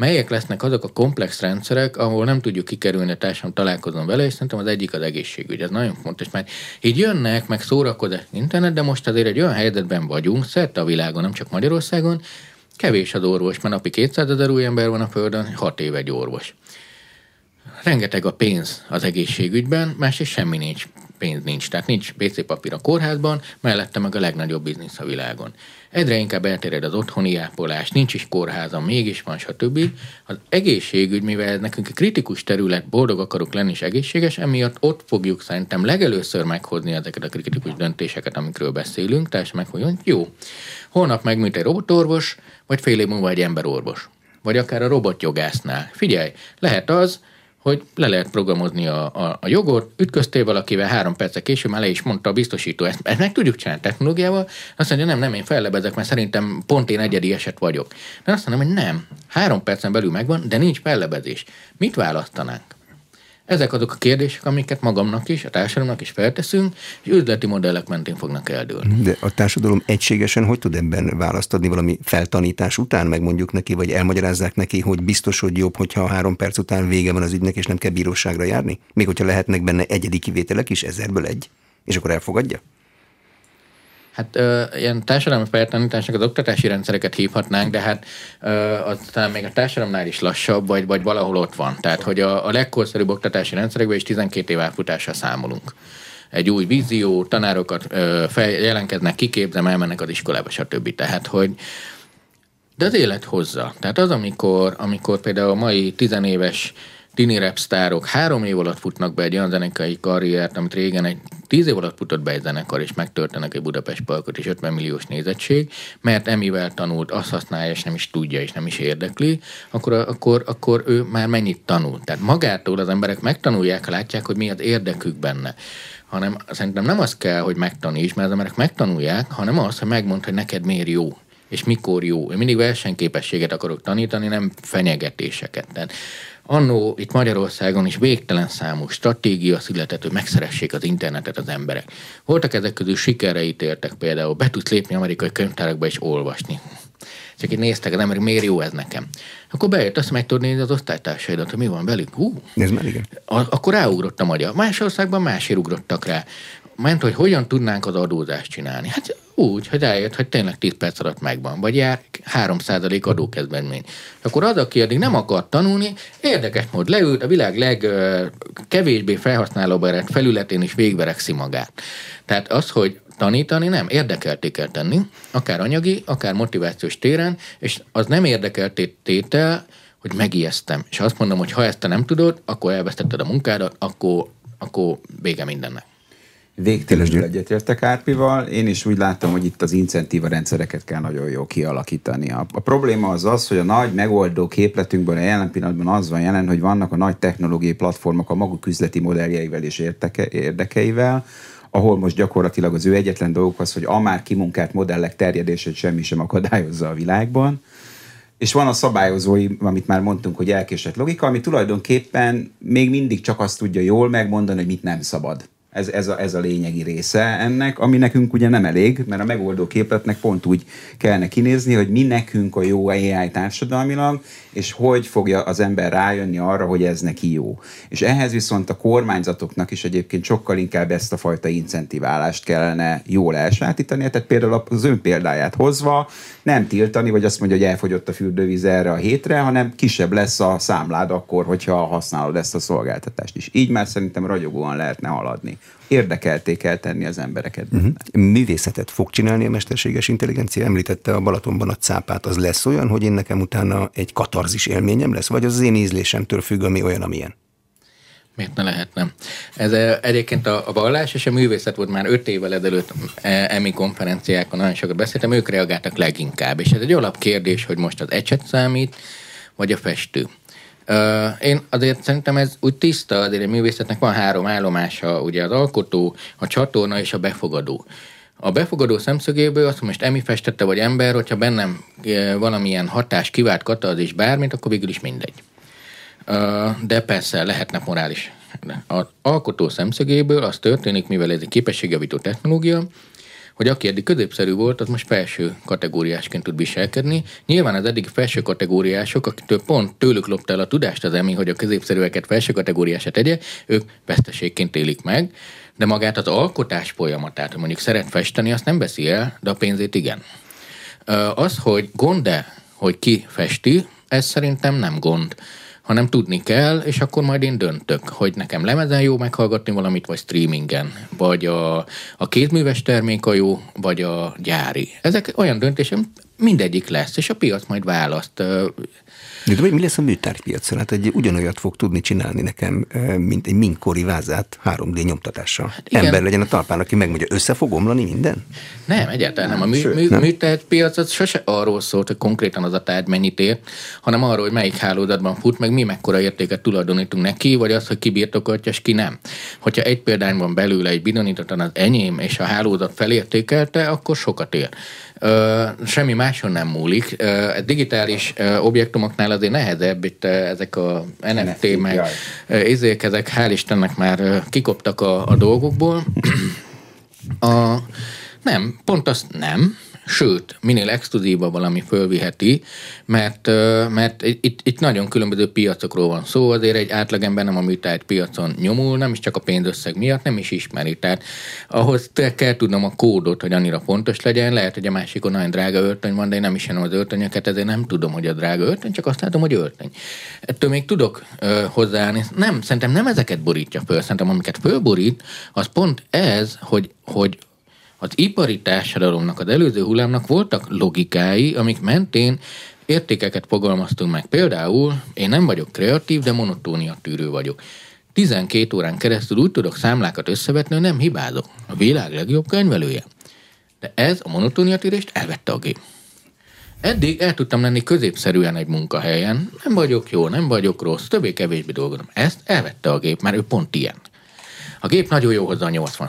melyek lesznek azok a komplex rendszerek, ahol nem tudjuk kikerülni a társadalom, találkozom vele, és szerintem az egyik az egészségügy. Ez nagyon fontos, mert így jönnek, meg szórakozás internet, de most azért egy olyan helyzetben vagyunk, szerte a világon, nem csak Magyarországon, kevés az orvos, mert napi 200 ezer új ember van a Földön, 6 éve egy orvos. Rengeteg a pénz az egészségügyben, más és semmi nincs pénz nincs. Tehát nincs PC papír a kórházban, mellette meg a legnagyobb biznisz a világon. Egyre inkább elterjed az otthoni ápolás, nincs is kórházam, mégis van, stb. Az egészségügy, mivel ez nekünk egy kritikus terület, boldog akarok lenni és egészséges, emiatt ott fogjuk szerintem legelőször meghozni ezeket a kritikus döntéseket, amikről beszélünk, tehát megfogjuk, jó, holnap megműt egy robotorvos, vagy fél év múlva egy emberorvos. Vagy akár a robotjogásznál. Figyelj, lehet az, hogy le lehet programozni a, a, a jogot, ütköztél valakivel, három perccel később már le is mondta a biztosító, ezt, ezt meg tudjuk csinálni technológiával, azt mondja, nem, nem, én fellebezek, mert szerintem pont én egyedi eset vagyok. De azt mondom, hogy nem, három percen belül megvan, de nincs fellebezés. Mit választanánk? Ezek azok a kérdések, amiket magamnak is, a társadalomnak is felteszünk, és üzleti modellek mentén fognak eldőlni. De a társadalom egységesen hogy tud ebben választ adni valami feltanítás után, meg mondjuk neki, vagy elmagyarázzák neki, hogy biztos, hogy jobb, hogyha a három perc után vége van az ügynek, és nem kell bíróságra járni? Még hogyha lehetnek benne egyedi kivételek is, ezerből egy, és akkor elfogadja? Hát ö, ilyen társadalmi feltanításnak az oktatási rendszereket hívhatnánk, de hát ö, aztán még a társadalomnál is lassabb, vagy, vagy valahol ott van. Tehát, hogy a, a legkorszerűbb oktatási rendszerekben is 12 év átfutással számolunk. Egy új vízió, tanárokat ö, fel, jelentkeznek, kiképzem, elmennek az iskolába, stb. Tehát, hogy de az élet hozza. Tehát az, amikor, amikor például a mai tizenéves tini rap sztárok három év alatt futnak be egy olyan zenekari karriert, amit régen egy tíz év alatt futott be egy zenekar, és megtörtének egy Budapest parkot és 50 milliós nézettség, mert emivel tanult, azt használja, és nem is tudja, és nem is érdekli, akkor, akkor, akkor ő már mennyit tanul. Tehát magától az emberek megtanulják, látják, hogy mi az érdekük benne hanem szerintem nem az kell, hogy megtaníts, mert az emberek megtanulják, hanem az, hogy megmond, hogy neked miért jó és mikor jó. Én mindig versenyképességet akarok tanítani, nem fenyegetéseket. Tehát Annó itt Magyarországon is végtelen számú stratégia született, hogy megszeressék az internetet az emberek. Voltak ezek közül sikerre ítéltek például, be tudsz lépni amerikai könyvtárakba és olvasni. Csak itt néztek az emberek, miért jó ez nekem. Akkor bejött, azt meg tudod nézni az osztálytársaidat, hogy mi van velük. Hú, ez már igen. akkor ráugrott a magyar. Más országban másért ugrottak rá ment, hogy hogyan tudnánk az adózást csinálni. Hát úgy, hogy eljött, hogy tényleg 10 perc alatt megvan, vagy jár 3% adókezbenmény. Akkor az, aki addig nem akart tanulni, érdekes mód leült, a világ legkevésbé felhasználóbarát felületén is végverekszi magát. Tehát az, hogy tanítani nem, érdekelté kell tenni, akár anyagi, akár motivációs téren, és az nem érdekelté tétel, hogy megijesztem. És azt mondom, hogy ha ezt te nem tudod, akkor elvesztetted a munkádat, akkor, akkor vége mindennek. Végtelenül egyetértek Árpival. Én is úgy látom, hogy itt az incentíva rendszereket kell nagyon jól kialakítani. A, a probléma az az, hogy a nagy megoldó képletünkben a jelen pillanatban az van jelen, hogy vannak a nagy technológiai platformok a maguk üzleti modelljeivel és érteke, érdekeivel, ahol most gyakorlatilag az ő egyetlen dolguk az, hogy a már kimunkált modellek terjedését semmi sem akadályozza a világban. És van a szabályozói, amit már mondtunk, hogy elkésett logika, ami tulajdonképpen még mindig csak azt tudja jól megmondani, hogy mit nem szabad. Ez, ez, a, ez a lényegi része ennek, ami nekünk ugye nem elég, mert a megoldó képletnek pont úgy kellene kinézni, hogy mi nekünk a jó AI társadalmilag, és hogy fogja az ember rájönni arra, hogy ez neki jó. És ehhez viszont a kormányzatoknak is egyébként sokkal inkább ezt a fajta incentiválást kellene jól elsátítani. Tehát például az ön példáját hozva nem tiltani, vagy azt mondja, hogy elfogyott a fürdővíz erre a hétre, hanem kisebb lesz a számlád akkor, hogyha használod ezt a szolgáltatást is. Így már szerintem ragyogóan lehetne haladni érdekelté kell tenni az embereket. Uh-huh. Művészetet fog csinálni a mesterséges intelligencia? Említette a Balatonban a cápát. Az lesz olyan, hogy én nekem utána egy katarzis élményem lesz, vagy az, az én ízlésemtől függ, ami olyan, amilyen? Miért ne lehetne? Ez eh, egyébként a, a vallás és a művészet volt már öt évvel ezelőtt eh, EMI konferenciákon nagyon sokat beszéltem, ők reagáltak leginkább. És ez egy alapkérdés, hogy most az ecset számít, vagy a festő. Én azért szerintem ez úgy tiszta, azért egy művészetnek van három állomása, ugye az alkotó, a csatorna és a befogadó. A befogadó szemszögéből azt, most Emi festette, vagy ember, hogyha bennem valamilyen hatás kivált katarzis bármit, akkor végül is mindegy. De persze lehetne morális. Az alkotó szemszögéből az történik, mivel ez egy képességjavító technológia, hogy aki eddig középszerű volt, az most felső kategóriásként tud viselkedni. Nyilván az eddig felső kategóriások, akiktől pont tőlük lopta el a tudást az emi, hogy a középszerűeket felső kategóriását tegye, ők veszteségként élik meg, de magát az alkotás folyamatát, mondjuk szeret festeni, azt nem veszi el, de a pénzét igen. Az, hogy gond-e, hogy ki festi, ez szerintem nem gond hanem tudni kell, és akkor majd én döntök, hogy nekem lemezen jó meghallgatni valamit, vagy streamingen, vagy a, a kézműves termék a jó, vagy a gyári. Ezek olyan döntésem, mindegyik lesz, és a piac majd választ. De mi lesz a műtárgypiacon? Hát egy ugyanolyat fog tudni csinálni nekem, mint egy minkori vázát 3D nyomtatással. Hát igen. Ember legyen a talpán, aki megmondja, össze fog omlani minden? Nem, egyáltalán nem. A mű, mű, műtárgypiac az sose arról szólt, hogy konkrétan az a tárgy mennyit ér, hanem arról, hogy melyik hálózatban fut, meg mi mekkora értéket tulajdonítunk neki, vagy az, hogy ki birtokolja, és ki nem. Hogyha egy példány van belőle, egy bizonyítottan az enyém, és a hálózat felértékelte, akkor sokat ér semmi máson nem múlik. A digitális objektumoknál azért nehezebb, itt ezek a NFT, NFT meg izék, ezek hál' Istennek már kikoptak a, a dolgokból. A, nem, pont azt nem, sőt, minél exkluzívabb valami fölviheti, mert, mert itt, itt nagyon különböző piacokról van szó, azért egy átlagember nem a műtárgy piacon nyomul, nem is csak a pénzösszeg miatt, nem is ismeri. Tehát ahhoz te kell tudnom a kódot, hogy annyira fontos legyen, lehet, hogy a másikon nagyon drága öltöny van, de én nem is az öltönyöket, ezért nem tudom, hogy a drága öltöny, csak azt látom, hogy öltöny. Ettől még tudok uh, hozzáállni. Nem, szerintem nem ezeket borítja föl, szerintem amiket fölborít, az pont ez, hogy, hogy az ipari társadalomnak, az előző hullámnak voltak logikái, amik mentén értékeket fogalmaztunk meg. Például én nem vagyok kreatív, de monotónia tűrő vagyok. 12 órán keresztül úgy tudok számlákat összevetni, hogy nem hibázok. A világ legjobb könyvelője. De ez a monotónia tűrést elvette a gép. Eddig el tudtam lenni középszerűen egy munkahelyen, nem vagyok jó, nem vagyok rossz, többé-kevésbé dolgozom. Ezt elvette a gép, mert ő pont ilyen. A gép nagyon jó hozza a 80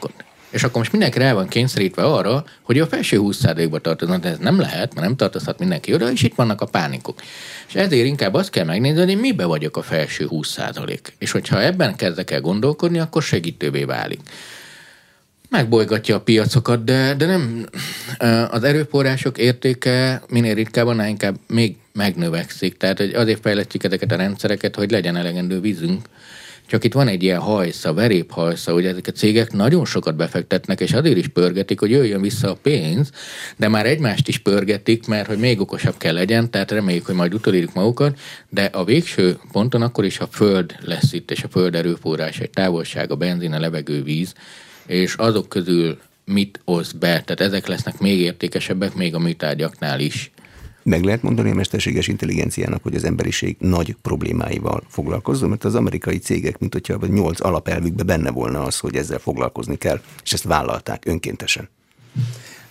ot és akkor most mindenki rá van kényszerítve arra, hogy a felső 20%-ba tartoznak, de ez nem lehet, mert nem tartozhat mindenki oda, és itt vannak a pánikok. És ezért inkább azt kell megnézni, hogy mibe vagyok a felső 20%. És hogyha ebben kezdek el gondolkodni, akkor segítővé válik megbolygatja a piacokat, de, de nem az erőforrások értéke minél ritkábban, inkább még megnövekszik. Tehát azért fejlesztjük ezeket a rendszereket, hogy legyen elegendő vízünk, csak itt van egy ilyen hajsza, veréphajsza, hogy ezek a cégek nagyon sokat befektetnek, és azért is pörgetik, hogy jöjjön vissza a pénz, de már egymást is pörgetik, mert hogy még okosabb kell legyen, tehát reméljük, hogy majd utolérjük magukat, de a végső ponton akkor is a föld lesz itt, és a föld erőforrás, egy távolság, a benzin, a levegő, víz, és azok közül mit oszt be, tehát ezek lesznek még értékesebbek, még a műtárgyaknál is. Meg lehet mondani a mesterséges intelligenciának, hogy az emberiség nagy problémáival foglalkozzon, mert az amerikai cégek, mint hogyha vagy nyolc alapelvükben benne volna az, hogy ezzel foglalkozni kell, és ezt vállalták önkéntesen.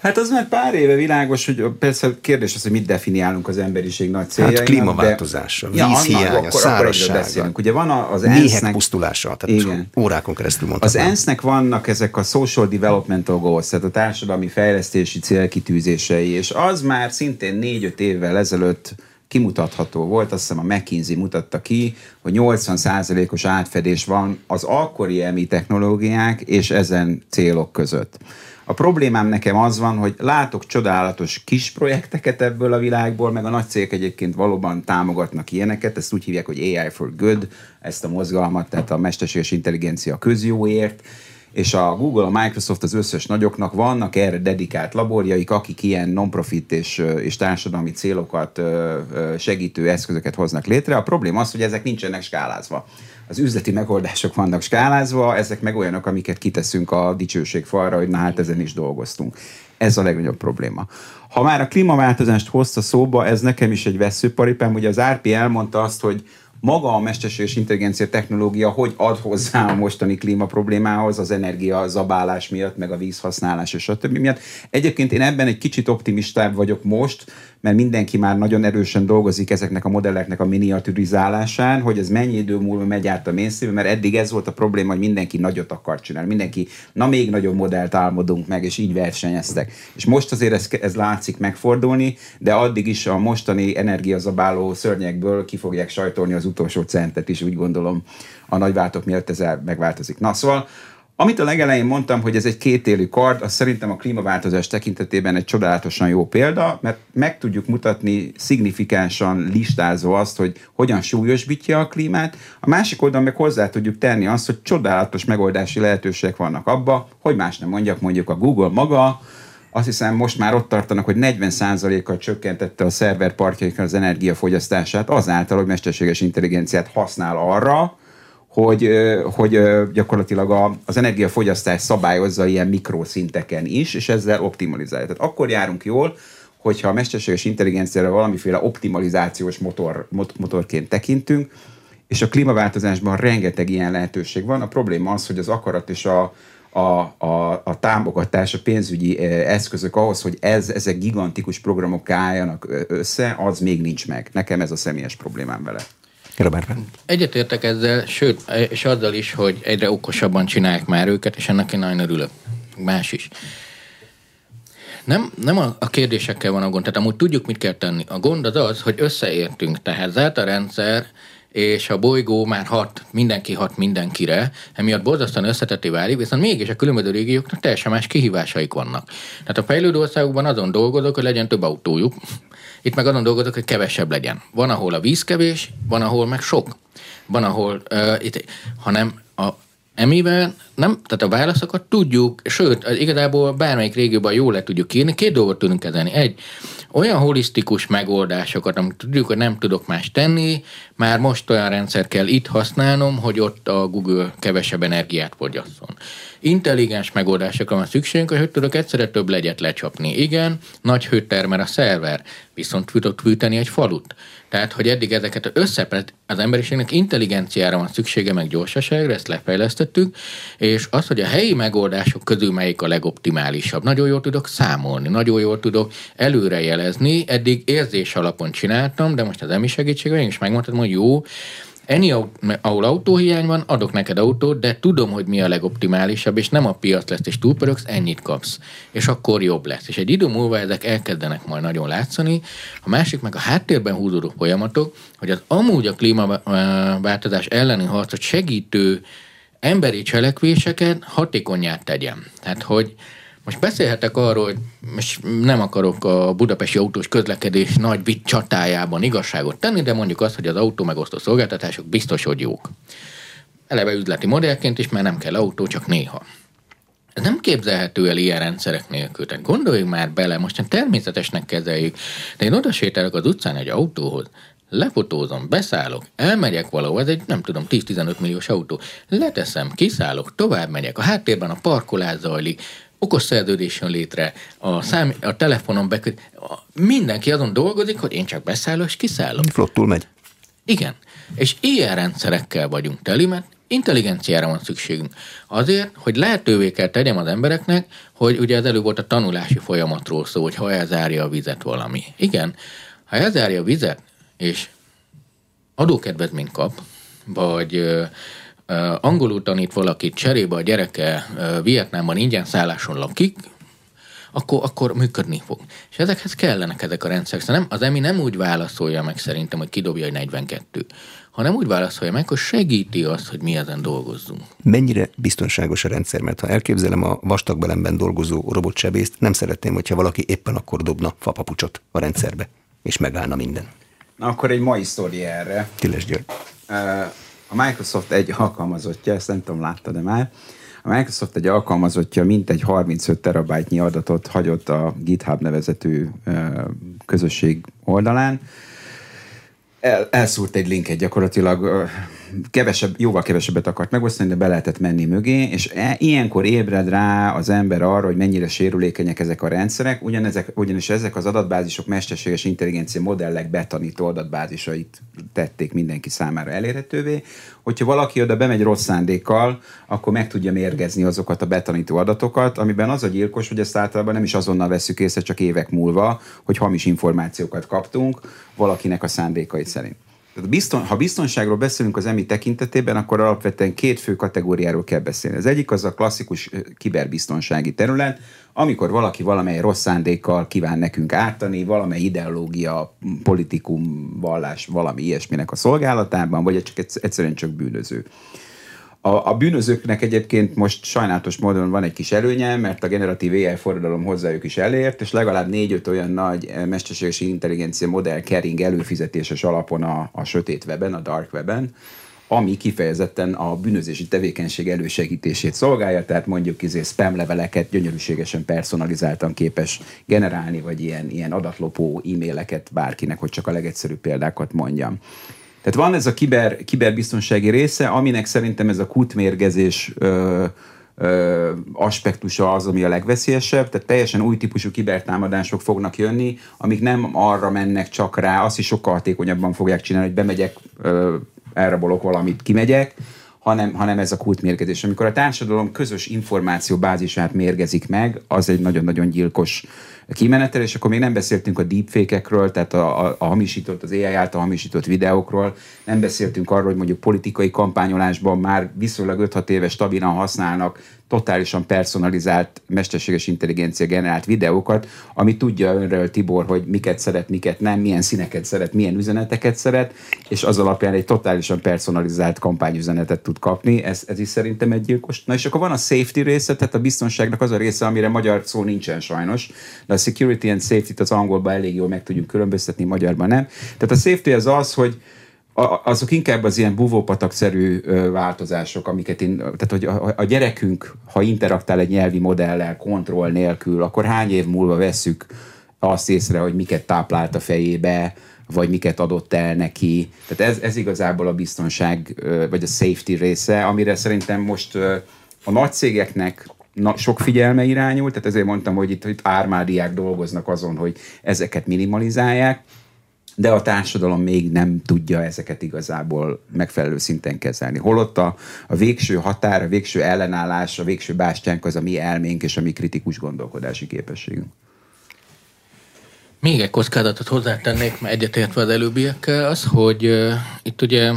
Hát az már pár éve világos, hogy persze kérdés az, hogy mit definiálunk az emberiség nagy céljainak. Hát klímaváltozása, de... vízhiánya, ja, szárazsága, Ugye van az ENSZ-nek... pusztulása, tehát igen. órákon keresztül mondhatnám. Az ENSZ-nek vannak ezek a social developmental goals, tehát a társadalmi fejlesztési célkitűzései, és az már szintén négy-öt évvel ezelőtt kimutatható volt, azt hiszem a McKinsey mutatta ki, hogy 80%-os átfedés van az akkori EMI technológiák és ezen célok között. A problémám nekem az van, hogy látok csodálatos kis projekteket ebből a világból, meg a nagy cégek egyébként valóban támogatnak ilyeneket, ezt úgy hívják, hogy AI for Good, ezt a mozgalmat, tehát a mesterséges intelligencia közjóért, és a Google, a Microsoft, az összes nagyoknak vannak erre dedikált laborjaik, akik ilyen non-profit és, és társadalmi célokat segítő eszközöket hoznak létre. A probléma az, hogy ezek nincsenek skálázva az üzleti megoldások vannak skálázva, ezek meg olyanok, amiket kiteszünk a dicsőség falra, hogy na hát ezen is dolgoztunk. Ez a legnagyobb probléma. Ha már a klímaváltozást hozta szóba, ez nekem is egy veszőparipám, ugye az RP elmondta azt, hogy maga a mesterséges intelligencia technológia hogy ad hozzá a mostani klíma problémához, az energia zabálás miatt, meg a vízhasználás és a többi miatt. Egyébként én ebben egy kicsit optimistább vagyok most, mert mindenki már nagyon erősen dolgozik ezeknek a modelleknek a miniaturizálásán, hogy ez mennyi idő múlva megy át a mainstream, mert eddig ez volt a probléma, hogy mindenki nagyot akar csinálni, mindenki, na még nagyobb modellt álmodunk meg, és így versenyeztek. És most azért ez, ez látszik megfordulni, de addig is a mostani energiazabáló szörnyekből ki fogják sajtolni az utolsó centet is, úgy gondolom, a nagyváltok miatt ez megváltozik. Na szóval amit a legelején mondtam, hogy ez egy kétélű kard, az szerintem a klímaváltozás tekintetében egy csodálatosan jó példa, mert meg tudjuk mutatni szignifikánsan listázó azt, hogy hogyan súlyosbítja a klímát, a másik oldalon meg hozzá tudjuk tenni azt, hogy csodálatos megoldási lehetőségek vannak abba, hogy más nem mondjak, mondjuk a Google maga, azt hiszem most már ott tartanak, hogy 40%-kal csökkentette a szerverparkjaikon az energiafogyasztását azáltal, hogy mesterséges intelligenciát használ arra, hogy, hogy gyakorlatilag az energiafogyasztás szabályozza ilyen mikroszinteken is, és ezzel optimalizálja. Tehát akkor járunk jól, hogyha a mesterséges intelligenciára valamiféle optimalizációs motor, motorként tekintünk, és a klímaváltozásban rengeteg ilyen lehetőség van. A probléma az, hogy az akarat és a, a, a, a támogatás, a pénzügyi eszközök ahhoz, hogy ez, ezek gigantikus programok álljanak össze, az még nincs meg. Nekem ez a személyes problémám vele. Robert. Egyetértek ezzel, sőt, és azzal is, hogy egyre okosabban csinálják már őket, és ennek én nagyon örülök. Más is. Nem, nem a, a kérdésekkel van a gond, tehát amúgy tudjuk, mit kell tenni. A gond az az, hogy összeértünk, tehát zárt a rendszer, és a bolygó már hat, mindenki hat mindenkire, emiatt borzasztóan összetetté válik, viszont mégis a különböző régióknak teljesen más kihívásaik vannak. Tehát a fejlődő országokban azon dolgozok, hogy legyen több autójuk, itt meg azon dolgozok, hogy kevesebb legyen. Van, ahol a víz kevés, van, ahol meg sok. Van, ahol, uh, itt, hanem a, emivel nem, tehát a válaszokat tudjuk, sőt, igazából bármelyik régióban jól le tudjuk írni, két dolgot tudunk kezelni. Egy, olyan holisztikus megoldásokat, amit tudjuk, hogy nem tudok más tenni, már most olyan rendszer kell itt használnom, hogy ott a Google kevesebb energiát fogyasszon. Intelligens megoldásokra van szükségünk, hogy tudok egyszerre több legyet lecsapni. Igen, nagy hőt termel a szerver, viszont tudok fűteni egy falut. Tehát, hogy eddig ezeket összepet, az emberiségnek intelligenciára van szüksége, meg gyorsaságra, ezt lefejlesztettük, és az, hogy a helyi megoldások közül melyik a legoptimálisabb. Nagyon jól tudok számolni, nagyon jól tudok előrejelezni, eddig érzés alapon csináltam, de most az emi segítségével én is megmondhatom, hogy jó, Ennyi, ahol autóhiány van, adok neked autót, de tudom, hogy mi a legoptimálisabb, és nem a piac lesz, és túlpöröksz, ennyit kapsz. És akkor jobb lesz. És egy idő múlva ezek elkezdenek majd nagyon látszani. A másik meg a háttérben húzódó folyamatok, hogy az amúgy a klímaváltozás elleni harcot segítő emberi cselekvéseket hatékonyát tegyen. Tehát, hogy most beszélhetek arról, hogy most nem akarok a budapesti autós közlekedés nagy vit csatájában igazságot tenni, de mondjuk azt, hogy az autó megosztó szolgáltatások biztos, hogy jók. Eleve üzleti modellként is, mert nem kell autó, csak néha. Ez nem képzelhető el ilyen rendszerek nélkül. Tehát gondoljunk már bele, most természetesnek kezeljük, de én oda sétálok az utcán egy autóhoz, lefotózom, beszállok, elmegyek valahol, ez egy nem tudom, 10-15 milliós autó, leteszem, kiszállok, tovább megyek, a háttérben a parkolás zajlik, okos szerződés jön létre, a, szám, a telefonon beköt, mindenki azon dolgozik, hogy én csak beszállok és kiszállok. Flottul megy. Igen. És ilyen rendszerekkel vagyunk teli, mert intelligenciára van szükségünk. Azért, hogy lehetővé kell tegyem az embereknek, hogy ugye az előbb volt a tanulási folyamatról szó, hogy ha elzárja a vizet valami. Igen, ha elzárja a vizet, és adókedvezményt kap, vagy angolul tanít valakit, cserébe a gyereke Vietnámban ingyen szálláson lakik, akkor, akkor működni fog. És ezekhez kellenek ezek a rendszerek. Szóval nem, az EMI nem úgy válaszolja meg szerintem, hogy kidobja, hogy 42, hanem úgy válaszolja meg, hogy segíti azt, hogy mi ezen dolgozzunk. Mennyire biztonságos a rendszer? Mert ha elképzelem a vastagbelemben dolgozó robotsebészt, nem szeretném, hogyha valaki éppen akkor dobna fapapucsot a rendszerbe, és megállna minden. Na akkor egy mai sztori erre. Tiles György. Uh, a Microsoft egy alkalmazottja, ezt nem tudom, látta de már, a Microsoft egy alkalmazottja mintegy 35 terabájtnyi adatot hagyott a GitHub nevezetű közösség oldalán. El, elszúrt egy linket gyakorlatilag kevesebb, jóval kevesebbet akart megosztani, de be lehetett menni mögé, és e, ilyenkor ébred rá az ember arra, hogy mennyire sérülékenyek ezek a rendszerek, ugyanezek, ugyanis ezek az adatbázisok mesterséges intelligencia modellek betanító adatbázisait tették mindenki számára elérhetővé. Hogyha valaki oda bemegy rossz szándékkal, akkor meg tudja mérgezni azokat a betanító adatokat, amiben az a gyilkos, hogy ezt általában nem is azonnal veszük észre, csak évek múlva, hogy hamis információkat kaptunk valakinek a szándékai szerint. Bizton, ha biztonságról beszélünk az EMI tekintetében, akkor alapvetően két fő kategóriáról kell beszélni. Az egyik az a klasszikus kiberbiztonsági terület, amikor valaki valamely rossz szándékkal kíván nekünk ártani, valamely ideológia, politikum, vallás, valami ilyesminek a szolgálatában, vagy csak egyszerűen csak bűnöző. A, a bűnözőknek egyébként most sajnálatos módon van egy kis előnye, mert a generatív AI forradalom hozzájuk is elért, és legalább négy-öt olyan nagy eh, mesterséges intelligencia modell kering előfizetéses alapon a, a sötét weben, a dark weben, ami kifejezetten a bűnözési tevékenység elősegítését szolgálja, tehát mondjuk izé spam leveleket gyönyörűségesen personalizáltan képes generálni, vagy ilyen, ilyen adatlopó e-maileket bárkinek, hogy csak a legegyszerűbb példákat mondjam. Tehát van ez a kiber, kiberbiztonsági része, aminek szerintem ez a kutmérgezés ö, ö, aspektusa az, ami a legveszélyesebb, tehát teljesen új típusú kibertámadások fognak jönni, amik nem arra mennek csak rá, azt is sokkal hatékonyabban fogják csinálni, hogy bemegyek, ö, elrabolok valamit, kimegyek, hanem, hanem ez a kultmérgezés. Amikor a társadalom közös információbázisát mérgezik meg, az egy nagyon-nagyon gyilkos kimenetel, és akkor még nem beszéltünk a deepfake-ekről, tehát a, a, a hamisított, az AI által hamisított videókról, nem beszéltünk arról, hogy mondjuk politikai kampányolásban már viszonylag 5-6 éve stabilan használnak totálisan personalizált, mesterséges intelligencia generált videókat, ami tudja önről, Tibor, hogy miket szeret, miket nem, milyen színeket szeret, milyen üzeneteket szeret, és az alapján egy totálisan personalizált kampányüzenetet tud kapni. Ez, ez is szerintem egy gyilkos. Na és akkor van a safety része, tehát a biztonságnak az a része, amire magyar szó nincsen sajnos, de a security and safety-t az angolban elég jól meg tudjuk különböztetni, magyarban nem. Tehát a safety az az, hogy azok inkább az ilyen buvópatakszerű változások, amiket én, tehát hogy a, a gyerekünk, ha interaktál egy nyelvi modellel, kontroll nélkül, akkor hány év múlva veszük azt észre, hogy miket táplált a fejébe, vagy miket adott el neki. Tehát ez, ez igazából a biztonság, vagy a safety része, amire szerintem most a nagy cégeknek na, sok figyelme irányul, tehát ezért mondtam, hogy itt, itt ármádiák dolgoznak azon, hogy ezeket minimalizálják, de a társadalom még nem tudja ezeket igazából megfelelő szinten kezelni. Holott a, a végső határ, a végső ellenállás, a végső bástyánk az a mi elménk és a mi kritikus gondolkodási képességünk. Még egy kockázatot hozzátennék, egyetértve az előbbiekkel, az, hogy uh, itt ugye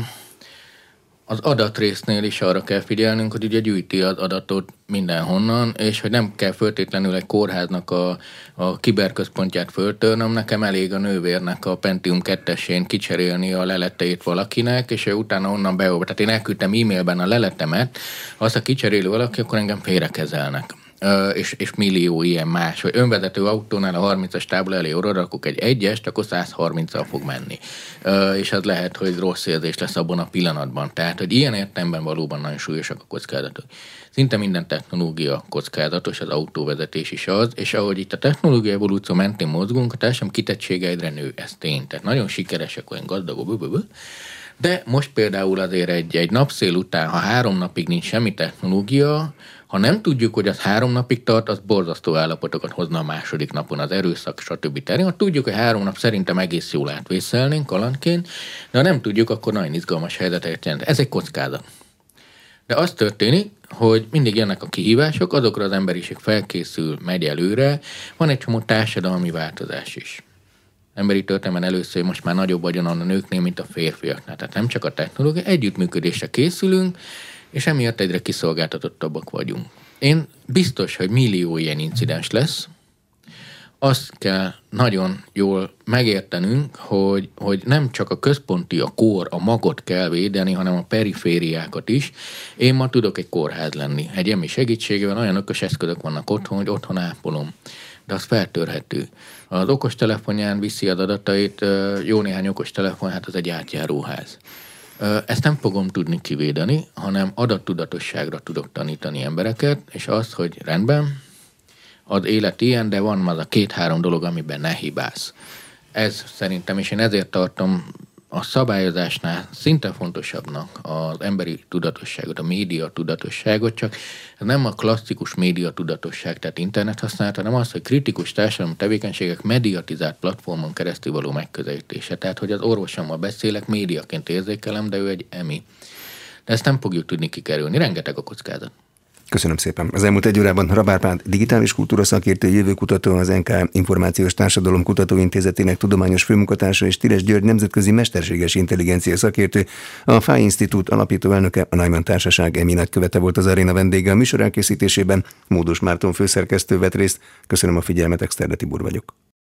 az adatrésznél is arra kell figyelnünk, hogy ugye gyűjti az adatot mindenhonnan, és hogy nem kell föltétlenül egy kórháznak a, a kiberközpontját föltörnöm, nekem elég a nővérnek a Pentium 2 kicserélni a leleteit valakinek, és ő utána onnan beolva. Tehát én elküldtem e-mailben a leletemet, azt a kicserélő valaki, akkor engem félrekezelnek és, és millió ilyen más, vagy önvezető autónál a 30-as tábla elé oda rakok egy egyest, akkor 130-al fog menni. És az lehet, hogy rossz érzés lesz abban a pillanatban. Tehát, hogy ilyen értelemben valóban nagyon súlyosak a kockázatok. Szinte minden technológia kockázatos, az autóvezetés is az, és ahogy itt a technológia evolúció mentén mozgunk, a társadalom kitettsége egyre nő, ez tény. Tehát nagyon sikeresek, olyan gazdagok, de most például azért egy, egy napszél után, ha három napig nincs semmi technológia, ha nem tudjuk, hogy az három napig tart, az borzasztó állapotokat hozna a második napon az erőszak, stb. terén. Ha tudjuk, hogy három nap szerintem egész jól átvészelnénk kalandként, de ha nem tudjuk, akkor nagyon izgalmas helyzetet jelent. Ez egy kockázat. De az történik, hogy mindig jönnek a kihívások, azokra az emberiség felkészül, megy előre, van egy csomó társadalmi változás is. Emberi történelmen először most már nagyobb vagyon a nőknél, mint a férfiaknál. Tehát nem csak a technológia, együttműködésre készülünk, és emiatt egyre kiszolgáltatottabbak vagyunk. Én biztos, hogy millió ilyen incidens lesz, azt kell nagyon jól megértenünk, hogy, hogy nem csak a központi, a kór, a magot kell védeni, hanem a perifériákat is. Én ma tudok egy kórház lenni. Egy emi segítségével olyan ökös eszközök vannak otthon, hogy otthon ápolom. De az feltörhető. Az okostelefonján viszi az adatait, jó néhány okostelefon, hát az egy átjáróház. Ezt nem fogom tudni kivédeni, hanem adattudatosságra tudok tanítani embereket, és az, hogy rendben, az élet ilyen, de van az a két-három dolog, amiben ne hibász. Ez szerintem, és én ezért tartom a szabályozásnál szinte fontosabbnak az emberi tudatosságot, a média tudatosságot, csak nem a klasszikus média tudatosság, tehát internet használat, hanem az, hogy kritikus társadalmi tevékenységek mediatizált platformon keresztül való megközelítése. Tehát, hogy az orvosommal beszélek, médiaként érzékelem, de ő egy emi. De ezt nem fogjuk tudni kikerülni. Rengeteg a kockázat. Köszönöm szépen. Az elmúlt egy órában Rabárpánt digitális kultúra szakértő, jövőkutató, az NK Információs Társadalom Kutatóintézetének tudományos főmunkatársa és Tires György nemzetközi mesterséges intelligencia szakértő, a FAI Institute alapító elnöke, a Neumann Társaság emi nagykövete volt az aréna vendége a műsor elkészítésében. Módos Márton főszerkesztő vett részt. Köszönöm a figyelmet, Exterde Tibor vagyok.